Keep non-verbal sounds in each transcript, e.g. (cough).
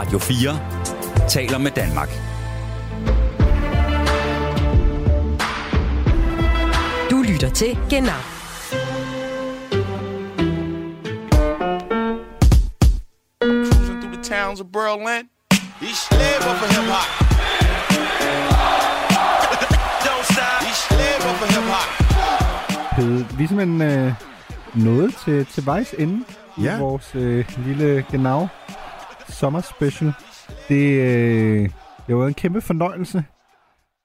Radio 4 taler med Danmark. Du lytter til Genau. Cruising through the towns of Berlin. He slave up for hip hop. Don't (laughs) stop. He slave up for hip hop. Pede, vi er simpelthen øh, nået til, til vejs ende Ja. i vores øh, lille genau sommerspecial. Det, øh, det været en kæmpe fornøjelse,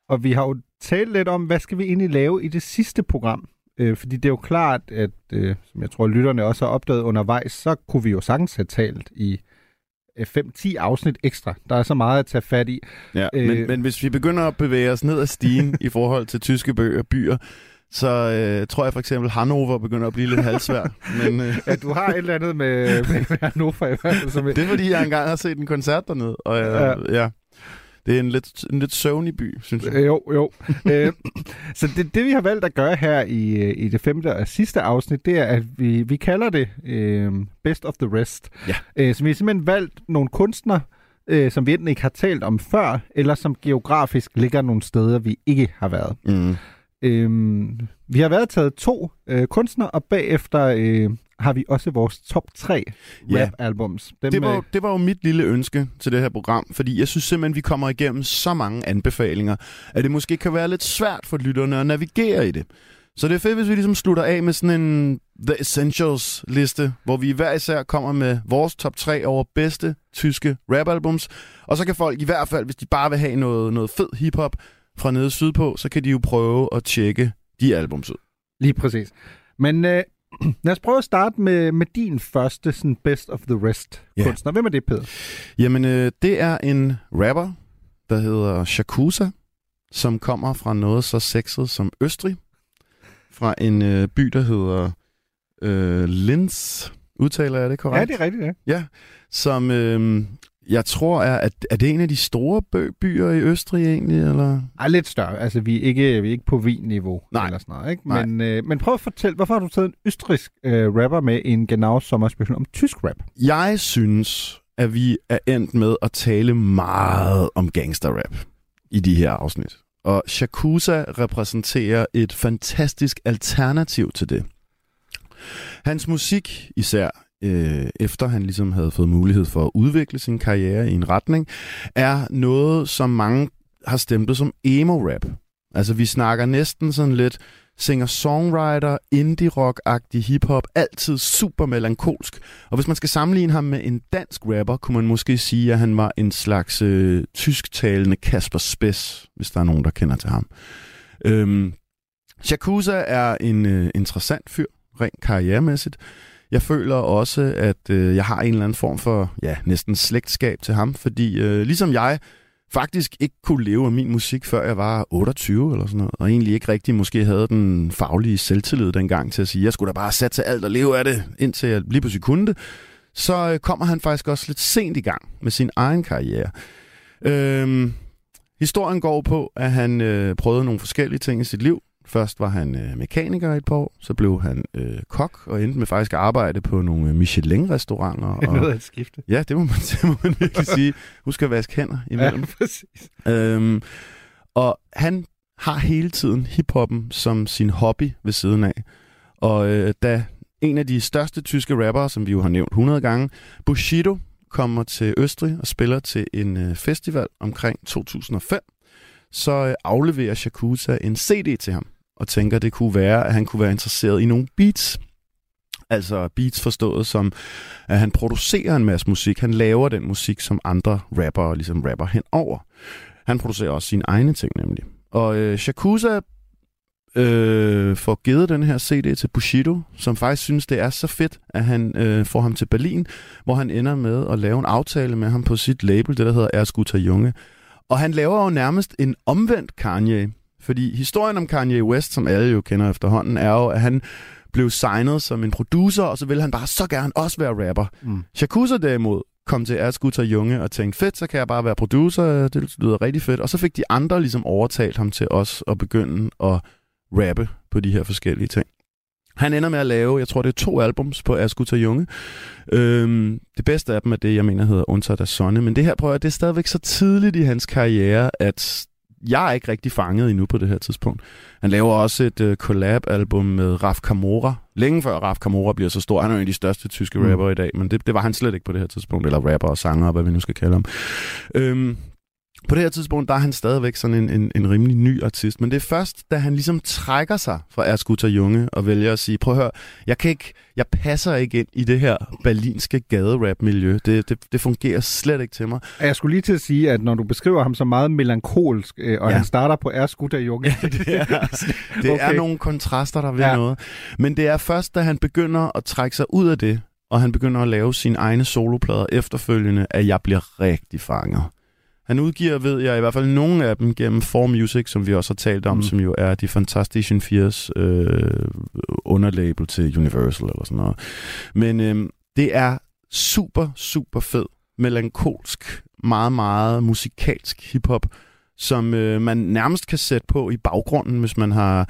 og vi har jo talt lidt om, hvad skal vi egentlig lave i det sidste program? Øh, fordi det er jo klart, at øh, som jeg tror, lytterne også har opdaget undervejs, så kunne vi jo sagtens have talt i øh, 5-10 afsnit ekstra. Der er så meget at tage fat i. Ja, Øh. men, men hvis vi begynder at bevæge os ned ad stigen (laughs) i forhold til tyske bøger, byer, så øh, tror jeg for eksempel, Hannover begynder at blive lidt halvsvær. (laughs) men øh, Ja, du har et eller andet med, med Hannover i hvert fald. Som, (laughs) det er fordi, jeg engang har set en koncert dernede. Og øh, ja. ja, det er en lidt, en lidt søvnig by, synes jeg. Øh, Jo, jo. øh, (laughs) så det, det, vi har valgt at gøre her i, øh, i det femte og sidste afsnit, det er, at vi, vi kalder det øh, Best of the Rest. Ja. Øh, så vi har simpelthen valgt nogle kunstnere, øh, som vi enten ikke har talt om før, eller som geografisk ligger nogle steder, vi ikke har været. Mm. Øhm, vi har været taget to øh, kunstnere, og bagefter øh, har vi også vores top tre Ja. rap-albums. Dem, Det var, øh, det var jo mit lille ønske til det her program, fordi jeg synes simpelthen, vi kommer igennem så mange anbefalinger, at det måske kan være lidt svært for lytterne at navigere i det. Så det er fedt, hvis vi ligesom slutter af med sådan en The Essentials liste, hvor vi hver især kommer med vores top 3 over bedste tyske rapalbums. Og så kan folk i hvert fald, hvis de bare vil have noget, noget fed hiphop fra nede sydpå, så kan de jo prøve at tjekke de albums ud. Lige præcis. Men øh, (clears throat) lad os prøve at starte med, med din første sådan best of the rest Ja. kunstner. Hvem er det, Peder? Jamen, øh, det er en rapper, der hedder Shakusa, som kommer fra noget så sexet som Østrig. Fra en øh, by, der hedder øh, Linz. Udtaler jeg det korrekt? Ja, det er rigtigt, ja. Ja, som øh, jeg tror er, at, er det en af de store byer i Østrig egentlig, eller? Ej, lidt større. Altså, vi er ikke, vi er ikke på vin-niveau Nej. eller sådan noget, ikke? Nej. Men, øh, men prøv at fortælle, hvorfor har du taget en østrisk øh, rapper med en genau sommerspecial om tysk rap? Jeg synes, at vi er endt med at tale meget om gangsterrap i de her afsnit. Og Shakusa repræsenterer et fantastisk alternativ til det. Hans musik, især øh, efter han ligesom havde fået mulighed for at udvikle sin karriere i en retning, er noget, som mange har stemplet som emo-rap. Altså vi snakker næsten sådan lidt singer-songwriter, indie-rock-agtig hiphop, altid super melankolsk. Og hvis man skal sammenligne ham med en dansk rapper, kunne man måske sige, at han var en slags øh, tysktalende Kasper Spes, hvis der er nogen, der kender til ham. Øhm, Shakusa er en øh, interessant fyr, rent karrieremæssigt. Jeg føler også, at øh, jeg har en eller anden form for, ja, næsten slægtskab til ham, fordi øh, ligesom jeg faktisk ikke kunne leve af min musik, før jeg var 28 eller sådan noget, og egentlig ikke rigtig måske havde den faglige selvtillid dengang til at sige, jeg skulle da bare sætte alt og leve af det, indtil jeg lige pludselig kunne det, så øh, kommer han faktisk også lidt sent i gang med sin egen karriere. Øh, historien går på, at han øh, prøvede nogle forskellige ting i sit liv. Først var han øh, mekaniker i et par år, så blev han øh, kok og endte med faktisk at arbejde på nogle øh, Michelin-restauranter. (laughs) Og, Noget af et skifte. Ja, det må man, (laughs) det må man virkelig sige. Husk at vaske hænder imellem. Ja, (laughs) præcis. Øhm, og han har hele tiden hiphoppen som sin hobby ved siden af. Og øh, da en af de største tyske rappere, som vi jo har nævnt 100 gange, Bushido, kommer til Østrig og spiller til en øh, festival omkring 2005, så øh, afleverer Shakusa en CD til ham, og tænker, det kunne være, at han kunne være interesseret i nogle beats. Altså beats forstået som, at han producerer en masse musik. Han laver den musik, som andre rappere ligesom rapper henover. Han producerer også sine egne ting nemlig. Og øh, Shakusa øh, får givet den her CD til Bushido, som faktisk synes, det er så fedt, at han øh, får ham til Berlin, hvor han ender med at lave en aftale med ham på sit label, det der hedder Erskuta Junge. Og han laver jo nærmest en omvendt Kanye. Fordi historien om Kanye West, som alle jo kender efterhånden, er jo, at han blev signet som en producer, og så ville han bare så gerne også være rapper. Mm. Shakusa derimod kom til Ersguter Junge og tænkte, fedt, så kan jeg bare være producer, det lyder rigtig fedt. Og så fik de andre ligesom overtalt ham til os at begynde at rappe på de her forskellige ting. Han ender med at lave, jeg tror det er to albums på Asgutter Junge. Øhm, det bedste af dem er det, jeg mener hedder Unter der Sonne. Men det her, prøver jeg, det er stadigvæk så tidligt i hans karriere, at jeg er ikke rigtig fanget endnu på det her tidspunkt. Han laver også et uh, collab-album med Raf Kamora. Længe før Raf Kamora bliver så stor. Han er jo en af de største tyske Mm. rapper i dag, men det, det var han slet ikke på det her tidspunkt. Eller rapper og sanger, hvad vi nu skal kalde ham. Øhm, på det her tidspunkt, der er han stadigvæk sådan en, en, en rimelig ny artist. Men det er først, da han ligesom trækker sig fra Erskutter Junge og vælger at sige, prøv at høre, jeg, kan ikke, jeg passer ikke ind i det her berlinske gaderap-miljø. Det, det, det fungerer slet ikke til mig. Jeg skulle lige til at sige, at når du beskriver ham som meget melankolsk, øh, og Ja. han starter på Erskutter Junge, (laughs) det er, det okay. er nogle kontraster, der ja. Ja. noget. Men det er først, da han begynder at trække sig ud af det, og han begynder at lave sine egne soloplader efterfølgende, at jeg bliver rigtig fanget. Han udgiver, ved jeg, i hvert fald nogle af dem gennem 4 Music, som vi også har talt om, mm. Som jo er de Fantastic 4's øh, underlabel til Universal eller sådan noget. Men øh, det er super, super fed, melankolsk, meget, meget musikalsk hiphop, som øh, man nærmest kan sætte på i baggrunden, hvis man har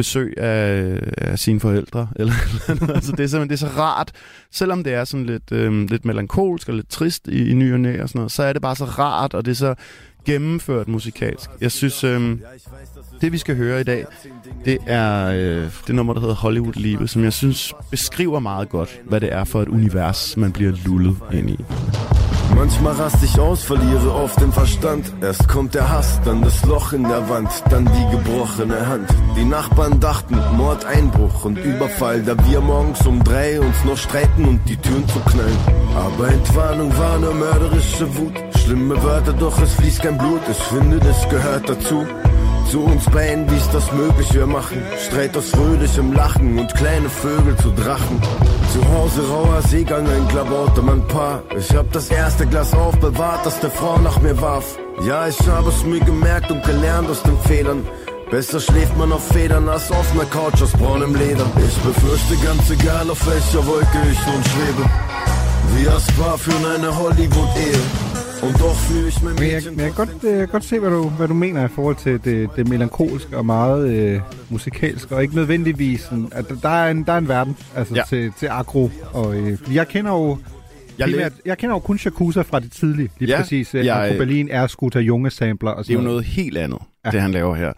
besøg af, af sine forældre. (laughs) Eller, eller altså, det er simpelthen det er så rart, selvom det er sådan lidt, øh, lidt melankolsk og lidt trist i, i ny og næ og sådan noget, så er det bare så rart, og det er så gennemført musikalsk. Jeg synes, øh, det vi skal høre i dag, det er øh, det nummer, der hedder Hollywood-livet, som jeg synes beskriver meget godt, hvad det er for et univers, man bliver lullet ind i. Manchmal rast ich aus, verliere oft den Verstand. Erst kommt der Hass, dann das Loch in der Wand, dann die gebrochene Hand. Die Nachbarn dachten, Mord, Einbruch und Überfall, da wir morgens um drei uns noch streiten und die Türen zu knallen. Aber Entwarnung war nur mörderische Wut. Schlimme Wörter, doch es fließt kein Blut. Ich finde, das gehört dazu. Zu uns beiden, wie ist das möglich? Wir machen Streit aus fröhlichem Lachen und kleine Vögel zu Drachen. Zu Hause rauer Seegang, ein Klabauter, mein Paar. Ich hab das erste Glas aufbewahrt, das der Frau nach mir warf. Ja, ich habe es mir gemerkt und gelernt aus den Fehlern. Besser schläft man auf Federn als auf einer Couch aus braunem Leder. Ich befürchte ganz egal, auf welcher Wolke ich nun schwebe. Wie es war für eine Hollywood-Ehe. Men jeg, men jeg kan godt, øh, godt se, hvad du, hvad du mener i forhold til det, det melankolske og meget øh, musikalske, og ikke nødvendigvis sådan, at der- er en, der er en verden altså, Ja. til, til agro. Og, øh, jeg kender jo Jeg, primært, jeg kender jo kun Shakusa fra det tidlige, lige Ja, præcis. Øh, jeg- Berlin er Scooter Junge sampler og det er jo noget helt andet, ja. Det han laver her.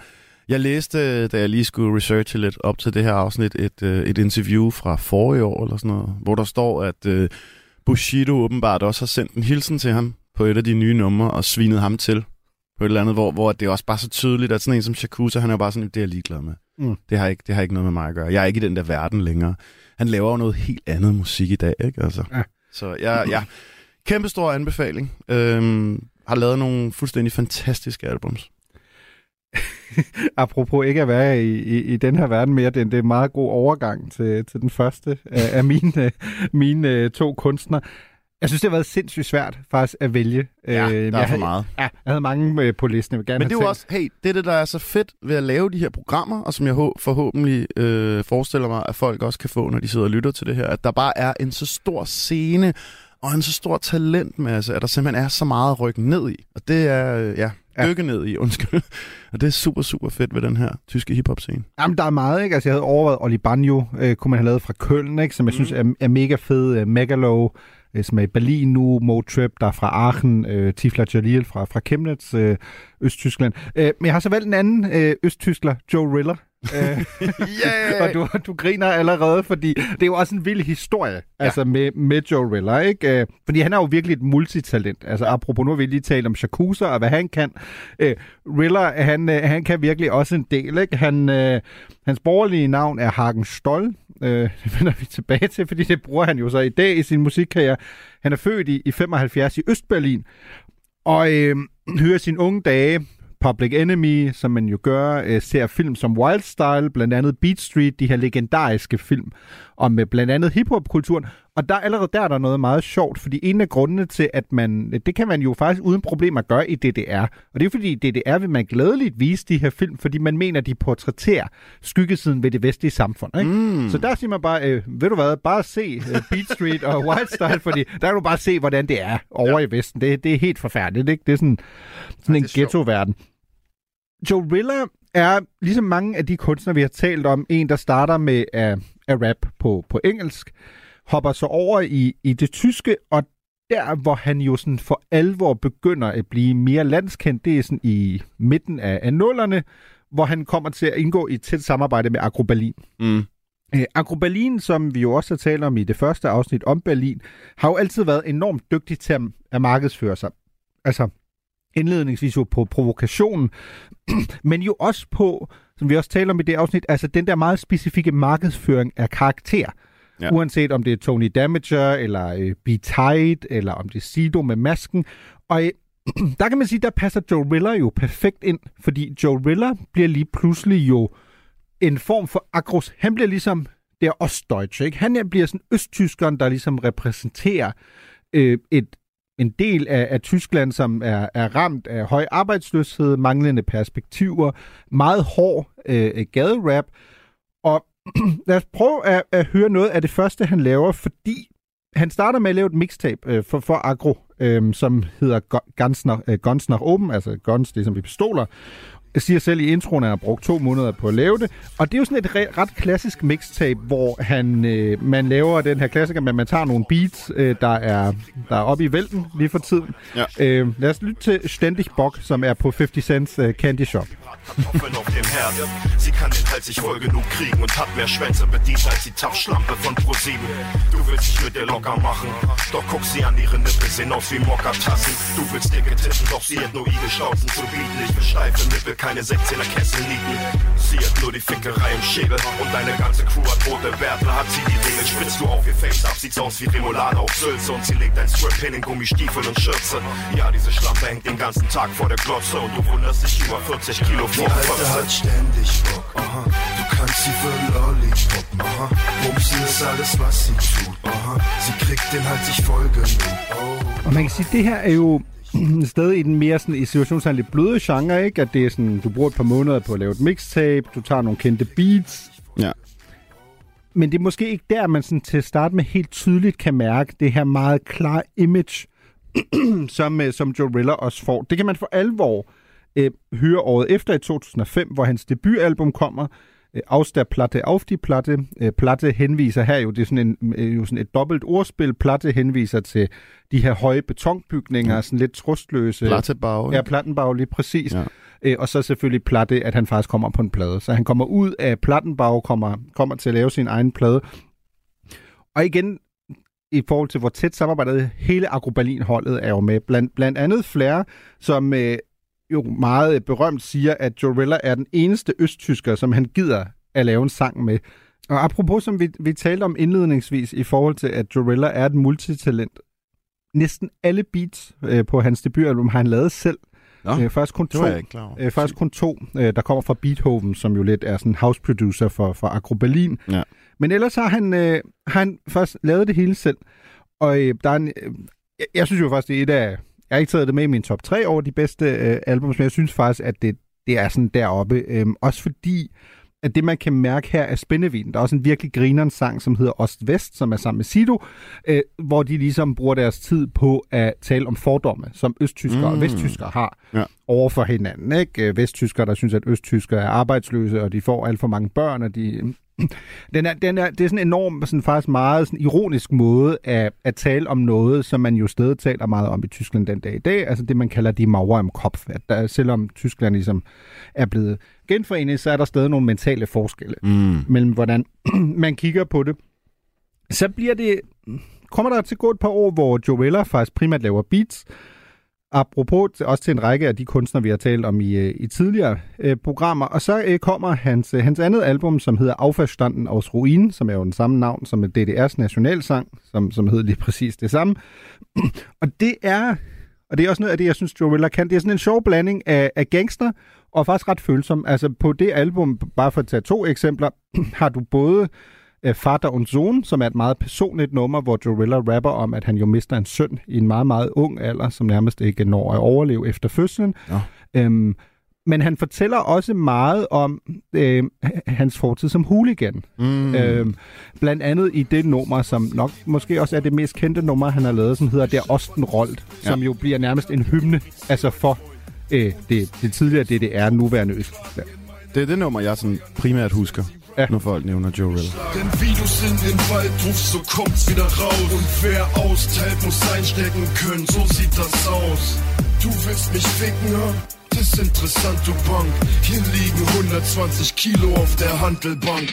Jeg læste, da jeg lige skulle researche lidt op til det her afsnit, et, øh, et interview fra forrige år, eller sådan noget, hvor der står, at øh, Bushido åbenbart også har sendt en hilsen til ham på et af de nye numre, og svinet ham til på et eller andet, hvor, hvor det er også bare så tydeligt, at sådan en som Shakusa, han er jo bare sådan, det er jeg ligeglad med. Mm. Det, har ikke, det har ikke noget med mig at gøre. Jeg er ikke i den der verden længere. Han laver jo noget helt andet musik i dag, ikke? Altså. Ja. Så ja, ja. Kæmpe stor anbefaling. Øhm, har lavet nogle fuldstændig fantastiske albums. (laughs) Apropos ikke at være i, i, i den her verden mere, det, er- det er en meget god overgang til, til den første af, af mine, (laughs) mine øh, to kunstnere. Jeg synes, det har været sindssygt svært faktisk at vælge. Ja, Øh, der jeg er for havde- meget. Ja, jeg havde mange øh, på listen. Jeg vil gerne Men det er jo også, hey, det er det, der er så fedt ved at lave de her programmer, og som jeg hå- forhåbentlig øh, forestiller mig, at folk også kan få, når de sidder og lytter til det her, at der bare er en så stor scene og en så stor talentmasse, at der simpelthen er så meget at rykke ned i. Og det er, øh, ja, Ja. dykke ned i, (laughs) undskyld. Og det er super, super fedt ved den her tyske hiphop-scene. Jamen, der er meget, ikke? Altså, jeg havde overvejet Oli Banjo, øh, kunne man have lavet fra Køln, ikke? Som jeg mm. synes er, er mega fed. Øh, Megalo, øh, Øh, som er i Berlin nu. Mo Trip, der er fra Aachen. Øh, Tifla Jalil fra, fra Chemnitz, øh, Østtyskland. Øh, men jeg har så valgt en anden øh, østtyskler, Joe Riller. Yeah! (laughs) og du, du griner allerede, fordi det er jo også en vild historie, ja. altså med, med Joe Riller, ikke? Øh, fordi han er jo virkelig et multitalent. Altså apropos, nu har vi lige talt om Shakusa og hvad han kan. Øh, Riller, han, øh, han kan virkelig også en del, ikke? Han, hans borgerlige navn er Hagen Stoll. (laughs) Det vender vi tilbage til, fordi det bruger han jo så i dag i sin musikkarriere. Han er født i, i 75 i Østberlin, og øh, (clears throat) hører sine unge dage Public Enemy, som man jo gør, øh, ser film som Wild Style, blandt andet Beat Street, de her legendariske film om øh, blandt andet hiphop-kulturen. Og der allerede der er der noget meget sjovt, fordi en af grundene til, at man, det kan man jo faktisk uden problemer gøre i DDR. Og det er fordi, i DDR vil man glædeligt vise de her film, fordi man mener, de portrætterer skyggesiden ved det vestlige samfund. Ikke? Mm. Så der siger man bare, øh, ved du hvad, bare se øh, Beat Street og Wild Style, fordi der kan du bare se, hvordan det er over ja. i Vesten. Det, det er helt forfærdeligt, ikke? Det er sådan, sådan Ja, en det er sjovt. ghetto-verden. Joe Riller er, ligesom mange af de kunstnere, vi har talt om, en, der starter med at, af rap på, på engelsk, hopper så over i, i det tyske, og der, hvor han jo sådan for alvor begynder at blive mere landskendt, det er sådan i midten af, af nullerne, hvor han kommer til at indgå i et tæt samarbejde med Agro Berlin. Mm. Øh, Agro Berlin, som vi jo også har talt om i det første afsnit om Berlin, har jo altid været enormt dygtig til at, at markedsføre sig. Altså indledningsvis jo på provokationen, (clears throat) men jo også på, som vi også taler om i det afsnit, altså den der meget specifikke markedsføring af karakter. Ja. Uanset om det er Tony Damager, eller øh, Be Tight, eller om det er Sido med masken. Og øh, (clears throat) der kan man sige, der passer Joe Riller jo perfekt ind, fordi Joe Riller bliver lige pludselig jo en form for agros. Han bliver ligesom, det er Ostdeutsche, ikke? Han er- bliver sådan østtyskeren, der ligesom repræsenterer øh, et, en del af, af Tyskland, som er, er ramt af høj arbejdsløshed, manglende perspektiver, meget hård øh, øh gaderap. Og (clears throat) lad os prøve at, at høre noget af det første, han laver, fordi han starter med at lave et mixtape øh, for, for Agro, øh, som hedder Gunsner, nach, øh, nach Oben, altså guns, det er som i pistoler. Jeg siger selv i introen, at han har brugt to måneder på at lave det. Og det er jo sådan et re- ret klassisk mixtape, hvor han, øh, man laver den her klassiker, men man tager nogle beats, øh, der, er, der er oppe i vælten lige for tiden. Ja. Øh, lad os lytte til Ständig Bock, som er på 50 Cents øh, Candy Shop. Kartoffeln auf dem Herd. Sie kann den Hals nicht voll genug kriegen und hat mehr Schwänze bedient als die Tapschlampe von ProSieben. Du willst dich mit ihr locker machen, doch guck sie an, ihre Nippel sehen aus wie Mokka-Tassen. Du willst dicke Titten, doch sie hat nur Igelschnauzen zu bieten. Ich steife Nippel, keine 16er Kesselnieten. Sie hat nur die Fickerei im Schädel und deine ganze Crew hat rote Bärte. Hat sie die Regeln, spitzt du auf ihr Face ab, sieht's aus wie Remoulade auf Sülze und sie legt ein Strip hin in Gummistiefel und Schürze. Ja, diese Schlampe hängt den ganzen Tag vor der Glotze und du wunderst dich über 40 Kilo Die vor Alte hat ständig Bock, aha. Du kannst sie für Lollipop, aha. Bumsen ist alles, was sie tut, aha. Sie kriegt den halt sich voll genug, oh. Og man kan sige, at det her er jo (clears throat) stadig i den mere sådan, i situationen lidt bløde genre, ikke? At det er sådan, du bruger et par måneder på at lave et mixtape, du tager nogle kendte beats. Ja. Men det er måske ikke der, man sådan til at starte med helt tydeligt kan mærke det her meget klare image, (clears throat) som, øh, som Joe Riller også får. Det kan man for alvor øh, høre året efter i 2005, hvor hans debutalbum kommer, Aus der Platte auf die Platte. Øh, platte henviser her jo, det er sådan, en, øh, jo sådan et dobbelt ordspil. Platte henviser til de her høje betonbygninger, ja. sådan lidt trustløse. Plattebau. Ja, Plattenbau lige præcis. Ja. Øh, og så selvfølgelig Platte, at han faktisk kommer på en plade. Så han kommer ud af Plattenbau, kommer, kommer til at lave sin egen plade. Og igen, i forhold til hvor tæt samarbejdet hele Agro Berlin-holdet er jo med. Blandt, blandt andet Flair, som øh, jo meget berømt siger, at Joe Rilla er den eneste østtysker, som han gider at lave en sang med. Og apropos, som vi, vi talte om indledningsvis, i forhold til, at Joe Rilla er et multitalent. Næsten alle beats øh, på hans debutalbum har han lavet selv. Nå, øh, faktisk kun det to. Øh, faktisk kun to, øh, der kommer fra Beethoven, som jo lidt er sådan house producer for, for Agro Berlin. Ja. Men ellers har han, øh, har han først lavet det hele selv. Og øh, der er en, øh, jeg, jeg synes jo faktisk, det er et af... Jeg har ikke taget det med i min top 3 over de bedste øh, albums, men jeg synes faktisk, at det, det er sådan deroppe. Øh, også fordi, at det man kan mærke her er spændevin. Der er også en virkelig grineren sang, som hedder Ost-Vest, som er sammen med Sido, øh, hvor de ligesom bruger deres tid på at tale om fordomme, som østtyskere mm. og vesttyskere har Ja. over for hinanden. Ikke? Øh, Vesttyskere, der synes, at østtyskere er arbejdsløse, og de får alt for mange børn, og de... (laughs) Den er, den er, det er sådan en enorm, sådan faktisk meget sådan ironisk måde at, at tale om noget, som man jo stadig taler meget om i Tyskland den dag i dag. Altså det, man kalder de Mauer im Kopf. At der, selvom Tyskland ligesom er blevet genforenet, så er der stadig nogle mentale forskelle Mm. mellem, hvordan (clears throat) man kigger på det. Så bliver det... Kommer der til at gå et par år, hvor Joe Weller faktisk primært laver beats, apropos også til en række af de kunstnere, vi har talt om i, øh, i tidligere øh, programmer. Og så øh, kommer hans, øh, hans andet album, som hedder Affaldsstanden aus Ruin, som er jo den samme navn som DDR's nationalsang, som, som hedder lige præcis det samme. (clears throat) og det er... Og det er også noget af det, jeg synes, Joe Willer kan. Det er sådan en sjov blanding af, af gangster, og faktisk ret følsom. Altså på det album, bare for at tage to eksempler, (clears throat) har du både øh, Vater und Sohn, som er et meget personligt nummer, hvor Joe Rilla rapper om, at han jo mister en søn i en meget, meget ung alder, som nærmest ikke når at overleve efter fødslen. Nå. Øhm, men han fortæller også meget om øh, hans fortid som hooligan. Mm. Øhm, blandt andet i det nummer, som nok måske også er det mest kendte nummer, han har lavet, som hedder Der Osten Rollt, Ja. som jo bliver nærmest en hymne altså for øh, det, det tidligere DDR, nuværende Østtyskland. Det er det nummer, jeg sådan primært husker. Ja. når folk nævner Joe Rilla. Denn wie du in den Wald rufst, so kommt's wieder raus. Und wer austeilt, muss einstecken können, so sieht das aus. Du willst mich ficken, ja? Das ist interessant, du Bank. Hier liegen 120 Kilo auf der Handelbank.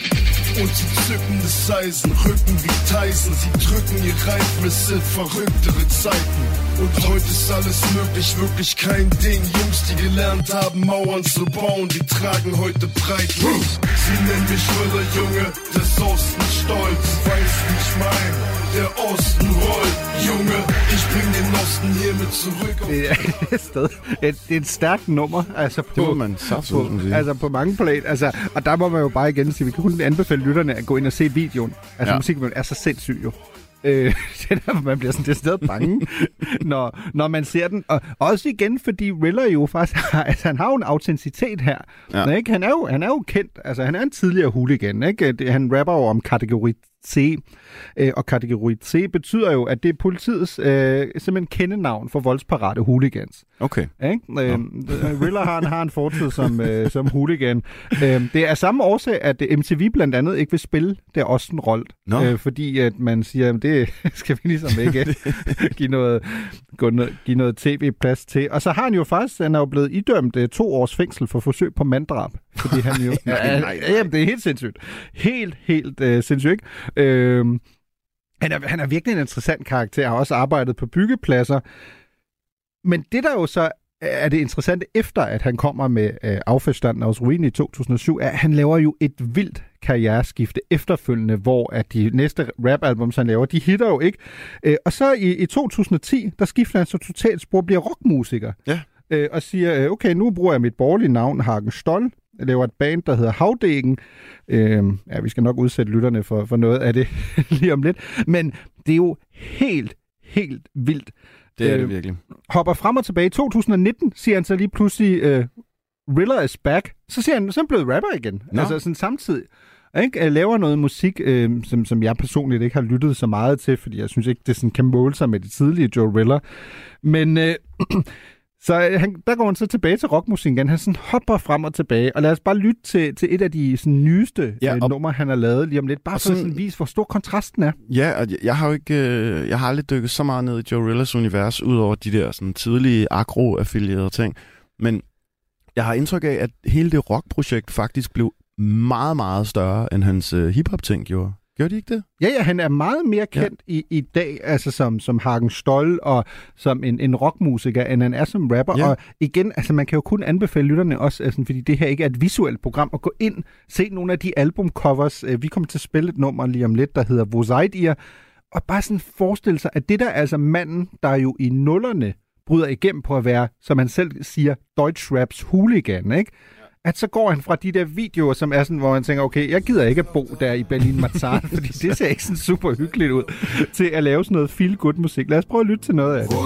Und sie zücken das Eisen, Rücken wie Tyson. Sie drücken ihr Reifen, es sind verrücktere Zeiten. Und heute ist alles möglich, wirklich kein Ding. Jungs, die gelernt haben, Mauern zu bauen, die tragen heute breit. Sie nennen mich Rille, Junge, des Osten stolz. Weißt, wie ich mein, der Osten rollt. Junge, ich bring den Osten hiermit zurück. Det er (laughs) sted. Et, det er et stærkt nummer. Altså på, Det må man saftsuseme på, altså på mange plan. Altså, og der må man jo bare igen sige, vi kan kun anbefale lytterne at gå ind og se videoen. Altså Ja. ja. musikvideoen er så sindssyg jo. Øh, (laughs) det er derfor, man bliver sådan decideret bange, (laughs) når, når man ser den. Og også igen, fordi Riller jo faktisk (laughs) har, altså, han har jo en autenticitet her. Ja. Ikke? Han, er jo, han er jo kendt, altså han er en tidligere hooligan. Ikke? Det, han rapper jo om kategori C, øh, og kategori C betyder jo, at det er politiets øh, simpelthen kendenavn for voldsparate hooligans. Okay. Ikke? Øh, Riller har, har en fortid som, øh, som hooligan. Øh, det er samme årsag, at MTV blandt andet ikke vil spille der også en rolle. Nå. Øh, fordi at man siger, at det (laughs) skal vi ligesom ikke (laughs) give, noget, give noget tv-plads til. Og så har han jo faktisk, han er jo blevet idømt øh, to års fængsel for forsøg på manddrab. Fordi han jo... (laughs) nej, nej, nej. Ja, Jamen, det er helt sindssygt. Helt, helt øh, sindssygt. ikke? Øh, han, er, han er virkelig en interessant karakter. Har også arbejdet på byggepladser. Men det der jo så er det interessante efter, at han kommer med øh, affaldsstanden af ruin i 2007, er, at han laver jo et vildt karriereskifte efterfølgende, hvor at de næste rapalbums, han laver, de hitter jo ikke. Øh, og så i, i 2010, der skifter han så totalt spor, bliver rockmusiker. Ja. Øh, og siger, øh, okay, nu bruger jeg mit borgerlige navn, Hagen Stoll. Jeg laver et band, der hedder Havdækken. Øh, ja, vi skal nok udsætte lytterne for, for noget af det (laughs) lige om lidt. Men det er jo helt, helt vildt. Det er Øh, det virkelig. hopper frem og tilbage. I 2019 siger han så lige pludselig, uh, Rilla is back. Så siger han, så er han blevet rapper igen. Nå. Altså sådan samtidig. Ikke? Jeg laver noget musik, øh, som, som jeg personligt ikke har lyttet så meget til, fordi jeg synes ikke, det sådan kan måle sig med det tidlige Joe Rilla. Men øh, (clears throat) så øh, han, der går han så tilbage til rockmusik igen. Han sådan hopper frem og tilbage. Og lad os bare lytte til, til et af de sådan, nyeste Ja, øh, og- numre, han har lavet lige om lidt. Bare for sådan, sådan- sådan vise, hvor stor kontrasten er. Ja, og jeg, jeg har jo ikke, øh, jeg har aldrig dykket så meget ned i Joe Rillas univers, udover de der sådan, tidlige agro-affilierede ting. Men jeg har indtryk af, at hele det rockprojekt faktisk blev meget, meget større, end hans øh, hiphop-ting gjorde. Gjorde de ikke det? Ja, ja, han er meget mere kendt ja. i, i dag, altså som, som Hagen Stoll og som en, en rockmusiker, end han er som rapper. Ja. Og igen, altså man kan jo kun anbefale lytterne også, altså, fordi det her ikke er et visuelt program, at gå ind, se nogle af de albumcovers. Øh, Vi kommer til at spille et nummer lige om lidt, der hedder Vosaidir, og bare sådan forestille sig, at det der er altså manden, der jo i nullerne bryder igennem på at være, som han selv siger, Deutsch Raps hooligan, ikke? At så går han fra de der videoer, som er sådan, hvor man tænker, okay, jeg gider ikke at bo der i Berlin Marzahn, (laughs) fordi det ser ikke sådan super hyggeligt ud, til at lave sådan noget feel-good musik. Lad os prøve at lytte til noget af det.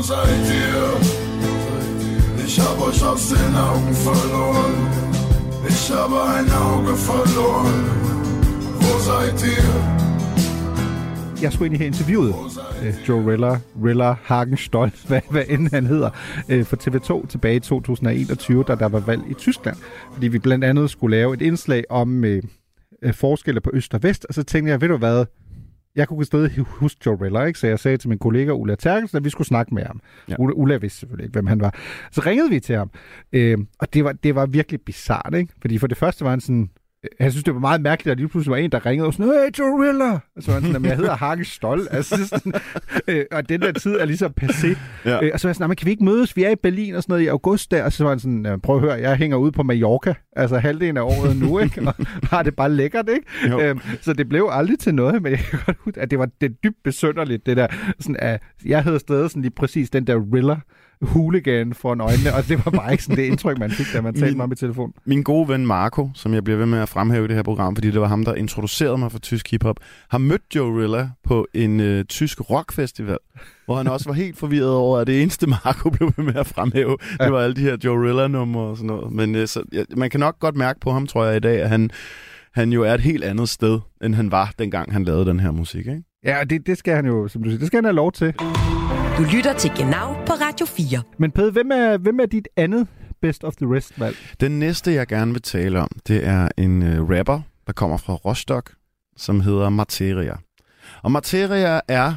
Ich hab euch aus den Augen verloren. Ich habe ein Auge verloren. Wo seid ihr? Jeg skulle i her interviewet øh, Joe Rilla, Rilla Hagen Stolz, (laughs) hvad, hvad end han hedder, øh, for TV2 tilbage i 2021, da der var valg i Tyskland. Fordi vi blandt andet skulle lave et indslag om øh, øh, forskelle på øst og vest, og så tænkte jeg, ved du hvad, jeg kunne stadig huske Joe Rilla, ikke? så jeg sagde til min kollega Ulla Terkelsen, at vi skulle snakke med ham. Ja. Ulla, Ulla vidste selvfølgelig ikke, hvem han var. Så ringede vi til ham, øh, og det var, det var virkelig bizart, ikke? fordi for det første var han sådan, han synes, det var meget mærkeligt, at lige pludselig var en, der ringede og sådan, hey, Joe Rilla! Og så var han sådan, "Jamen, jeg hedder Hagen Stoll. Altså, sådan, øh, og den der tid er ligesom passé. Ja. Øh, og så var jeg sådan, "Nå, men kan vi ikke mødes? Vi er i Berlin og sådan noget i august der. Og så var han sådan, "Ja, prøv at høre, jeg hænger ude på Mallorca, altså halvdelen af året nu, ikke? Og har det bare lækkert, ikke? Øhm, så det blev aldrig til noget, men jeg kan godt at det var det dybt besønderligt, det der. Sådan, at jeg havde stadig sådan lige præcis den der Rilla hooligan for øjnene, og det var bare ikke sådan det indtryk, man fik, da man talte Min- med ham i telefon. Min gode ven Marco, som jeg bliver ved med at fremhæve i det her program, fordi det var ham, der introducerede mig for tysk hiphop, har mødt Joe Rilla på en øh, tysk rockfestival, hvor han også var helt forvirret over, at det eneste Marco blev ved med at fremhæve, det var alle de her Joe Rilla-numre og sådan noget. Men øh, så, ja, man kan nok godt mærke på ham, tror jeg, i dag, at han, han jo er et helt andet sted, end han var, dengang han lavede den her musik, ikke? Ja, det, det skal han jo, som du siger, det skal han have lov til. Du lytter til Genau på Radio 4. Men Pede, hvem er, hvem er dit andet Best of the Rest valg? Den næste, jeg gerne vil tale om, det er en øh, rapper, der kommer fra Rostock, som hedder Materia. Og Materia er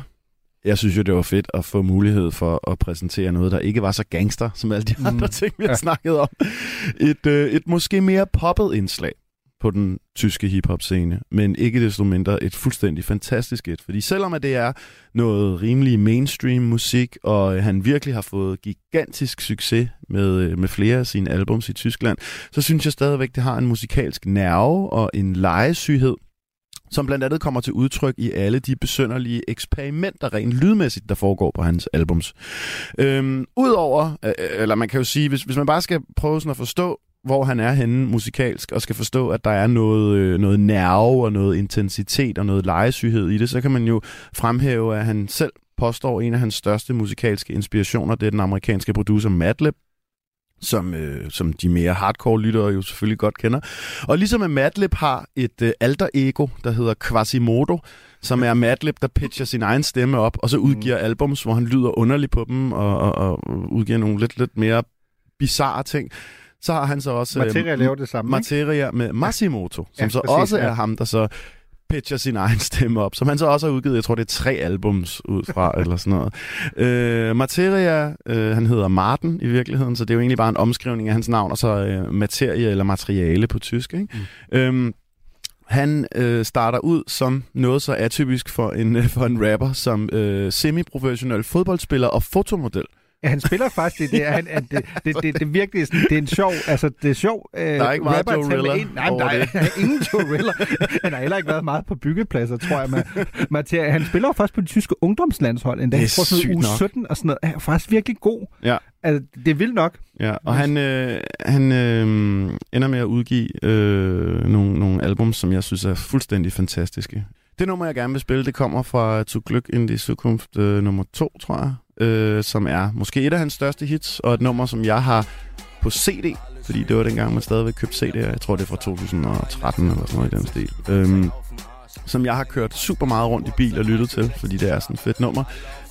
jeg synes jo, det var fedt at få mulighed for at præsentere noget, der ikke var så gangster, som alle de Mm. andre ting, vi har Ja. snakket om. Et, øh, et måske mere poppet indslag på den tyske hiphop-scene, men ikke desto mindre et fuldstændig fantastisk et. Fordi selvom at det er noget rimelig mainstream musik, og øh, han virkelig har fået gigantisk succes med, øh, med flere af sine albums i Tyskland, så synes jeg stadigvæk, det har en musikalsk nerve og en lejesyghed, som blandt andet kommer til udtryk i alle de besønderlige eksperimenter rent lydmæssigt, der foregår på hans albums. Øhm, Udover, øh, øh eller man kan jo sige, hvis, hvis man bare skal prøve sådan at forstå, hvor han er henne musikalsk, og skal forstå, at der er noget, øh, noget nerve og noget intensitet og noget legesyghed i det, så kan man jo fremhæve, at han selv påstår, en af hans største musikalske inspirationer, det er den amerikanske producer Madlib, som, øh, som de mere hardcore lyttere jo selvfølgelig godt kender. Og ligesom at Madlib har et øh, alter ego, der hedder Quasimodo, som er Madlib, der pitcher sin egen stemme op, og så udgiver albums, hvor han lyder underligt på dem, og, og, og udgiver nogle lidt, lidt mere bizarre ting. Så har han så også... øh, Materia laver det samme, ikke? Materia med Masimoto, som Ja, så præcis, også ja. er ham, der så pitcher sin egen stemme op, som han så også har udgivet, jeg tror det er tre albums ud fra, (laughs) eller sådan noget. Øh, Materia, øh, han hedder Martin i virkeligheden, så det er jo egentlig bare en omskrivning af hans navn, og så øh, materie eller materiale på tysk. Ikke? Mm. Øhm, han øh, starter ud som noget så atypisk for en, øh, for en rapper, som øh, semi-professionel fodboldspiller og fotomodel. Han spiller faktisk det. Er, han, han, det, det, det, det, virkelig sådan, det er en sjov, altså det er sjov øh, Der er ikke meget rapper at Joe tage med Rilla ind. Nej, der er, der er ingen Joe Rilla. Han har heller ikke været meget på byggepladser, tror jeg. Med, Materia. Han spiller jo faktisk på det tyske ungdomslandshold endda. Det er sådan uge nok. 17 og sådan noget. Han er faktisk virkelig god. Ja. Altså, det er vildt nok. Ja, og han, øh, han øh, ender med at udgive øh, nogle, nogle album, som jeg synes er fuldstændig fantastiske. Det nummer, jeg gerne vil spille, det kommer fra To Glück in die Zukunft øh, nummer 2, tror jeg, øh, som er måske et af hans største hits, og et nummer, som jeg har på CD, fordi det var dengang, man stadigvæk købte CD'er. Jeg tror, det er fra 2013 eller sådan noget i den stil. Øhm, som jeg har kørt super meget rundt i bil og lyttet til, fordi det er sådan et fedt nummer.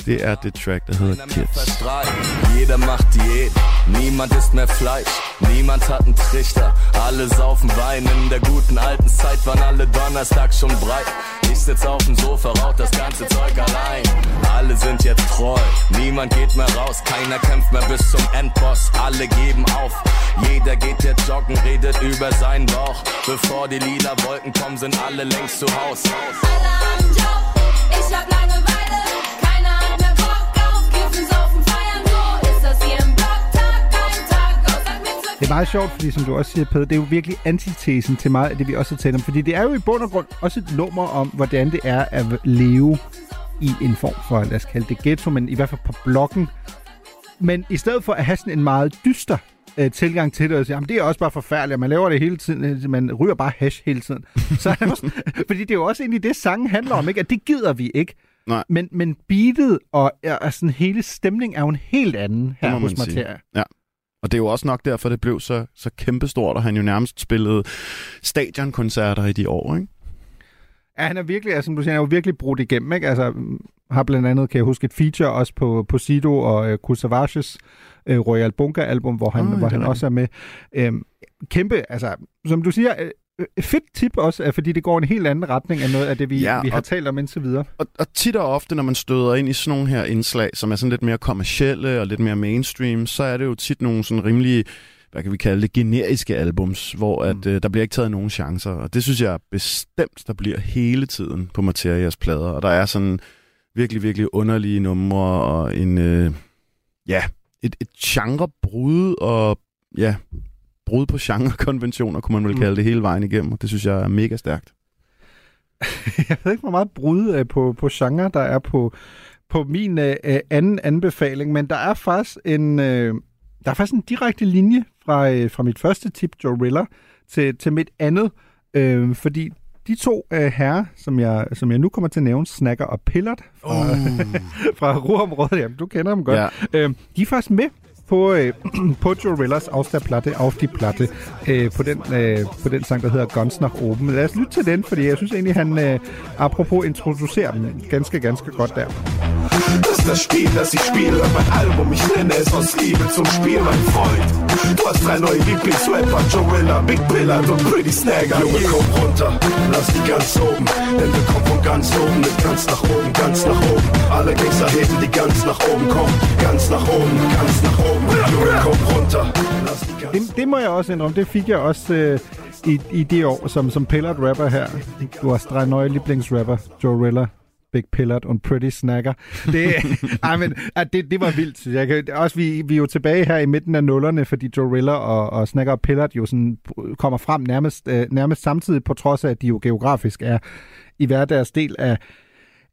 Det er det track, der hedder Kids. Jeder macht Diät, niemand isst mehr Fleisch, niemand hat einen Trichter. Alle saufen Wein, in der guten alten Zeit waren alle Donnerstag schon breit. Ich sitz auf dem Sofa, rauch das ganze Zeug allein. Alle sind jetzt treu, niemand geht mehr raus, keiner kämpft mehr bis zum Endboss. Alle geben auf, jeder geht jetzt joggen, redet über seinen Bauch. Bevor die lila Wolken kommen, sind alle längst zu Haus. Alle haben Job, ich hab Langeweile. Keiner hat mehr Bock auf Kiffen, Saufen, Feiern. So ist das hier im Block. Tag ein, Tag aus. Sag mir zu Det er meget sjovt, fordi som du også siger, Peder, det er jo virkelig antitesen til meget af det, vi også har talt om. Fordi det er jo i bund og grund også et nummer om, hvordan det er at leve i en form for, lad os kalde det ghetto, men i hvert fald på blokken. Men i stedet for at have sådan en meget dyster øh, tilgang til det, og sige, jamen det er også bare forfærdeligt, man laver det hele tiden, øh, man ryger bare hash hele tiden. (laughs) Så er det også, fordi det er jo også egentlig det, sangen handler om, ikke? at det gider vi ikke. Nej. Men, men beatet og, og sådan hele stemning er jo en helt anden her hos. Materia. Ja. Og det er jo også nok derfor, det blev så, så kæmpestort, og han jo nærmest spillede stadionkoncerter i de år, ikke? Ja, han er virkelig, altså, som du siger, han er jo virkelig brudt igennem, ikke? Altså, har blandt andet, kan jeg huske, et feature også på, på Sido og øh, Kusavages øh, Royal Bunker-album, hvor han, oh, hvor det er han også er med. Øhm, kæmpe, altså, som du siger, øh, øh, fedt tip også, fordi det går en helt anden retning af noget af det, vi, Ja, vi har og- talt om indtil videre. Og, og tit og ofte, når man støder ind i sådan nogle her indslag, som er sådan lidt mere kommercielle og lidt mere mainstream, så er det jo tit nogle sådan rimelig, hvad kan vi kalde det, generiske albums, hvor at, Mm. øh, der bliver ikke taget nogen chancer. Og det synes jeg bestemt, der bliver hele tiden på Materias plader. Og der er sådan virkelig, virkelig underlige numre og en, øh, ja, et, et genrebrud og ja, brud på genrekonventioner, kunne man vel Mm. kalde det hele vejen igennem. Og det synes jeg er mega stærkt. (laughs) jeg ved ikke, hvor meget brud øh, på, på genre, der er på, på min øh, øh, anden anbefaling, men der er faktisk en, øh, der er faktisk en direkte linje fra, øh, fra mit første tip, Joe Riller, til, til mit andet, øh, fordi de to øh, herrer, som jeg, som jeg nu kommer til at nævne, Snakker og Pillard fra, uh. (laughs) fra Ruhrområdet, jamen, du kender dem godt, Ja. øh, de er faktisk med på, øh, (clears throat) på Joe Rillers Afsterplatte, Auf die Platte, øh, på, den, øh, på den sang, der hedder Guns nach oben. Lad os lytte til den, fordi jeg synes egentlig, han, øh, apropos introducerer dem ganske, ganske godt der. Das ist das Spiel, das ich spiele. Mein Album, ich nenne es aus Liebe zum Spiel, mein Freund. Du hast drei neue Lieblingsrapper, Jorilla, Big Billard und Pretty Snagger. Junge, komm runter, lass die ganz oben. Denn wir kommen von ganz oben mit ganz nach oben, ganz nach oben. Alle Gangster heben die ganz nach oben, komm, ganz nach oben, ganz nach oben. Kom runter, Det, det må jeg også indrømme. Det fik jeg også øh, i, i det år som, som Pillard rapper her. Du har streg nøje lieblingsrapper, Joe Rilla. Big Pillard og Pretty Snacker. Det, (laughs) ej, men, at det, det var vildt. Jeg kan, også, vi, vi er jo tilbage her i midten af nullerne, fordi Joe Rilla og, og Snacker og Pillard jo sådan kommer frem nærmest, øh, nærmest samtidig, på trods af, at de jo geografisk er i hver deres del af,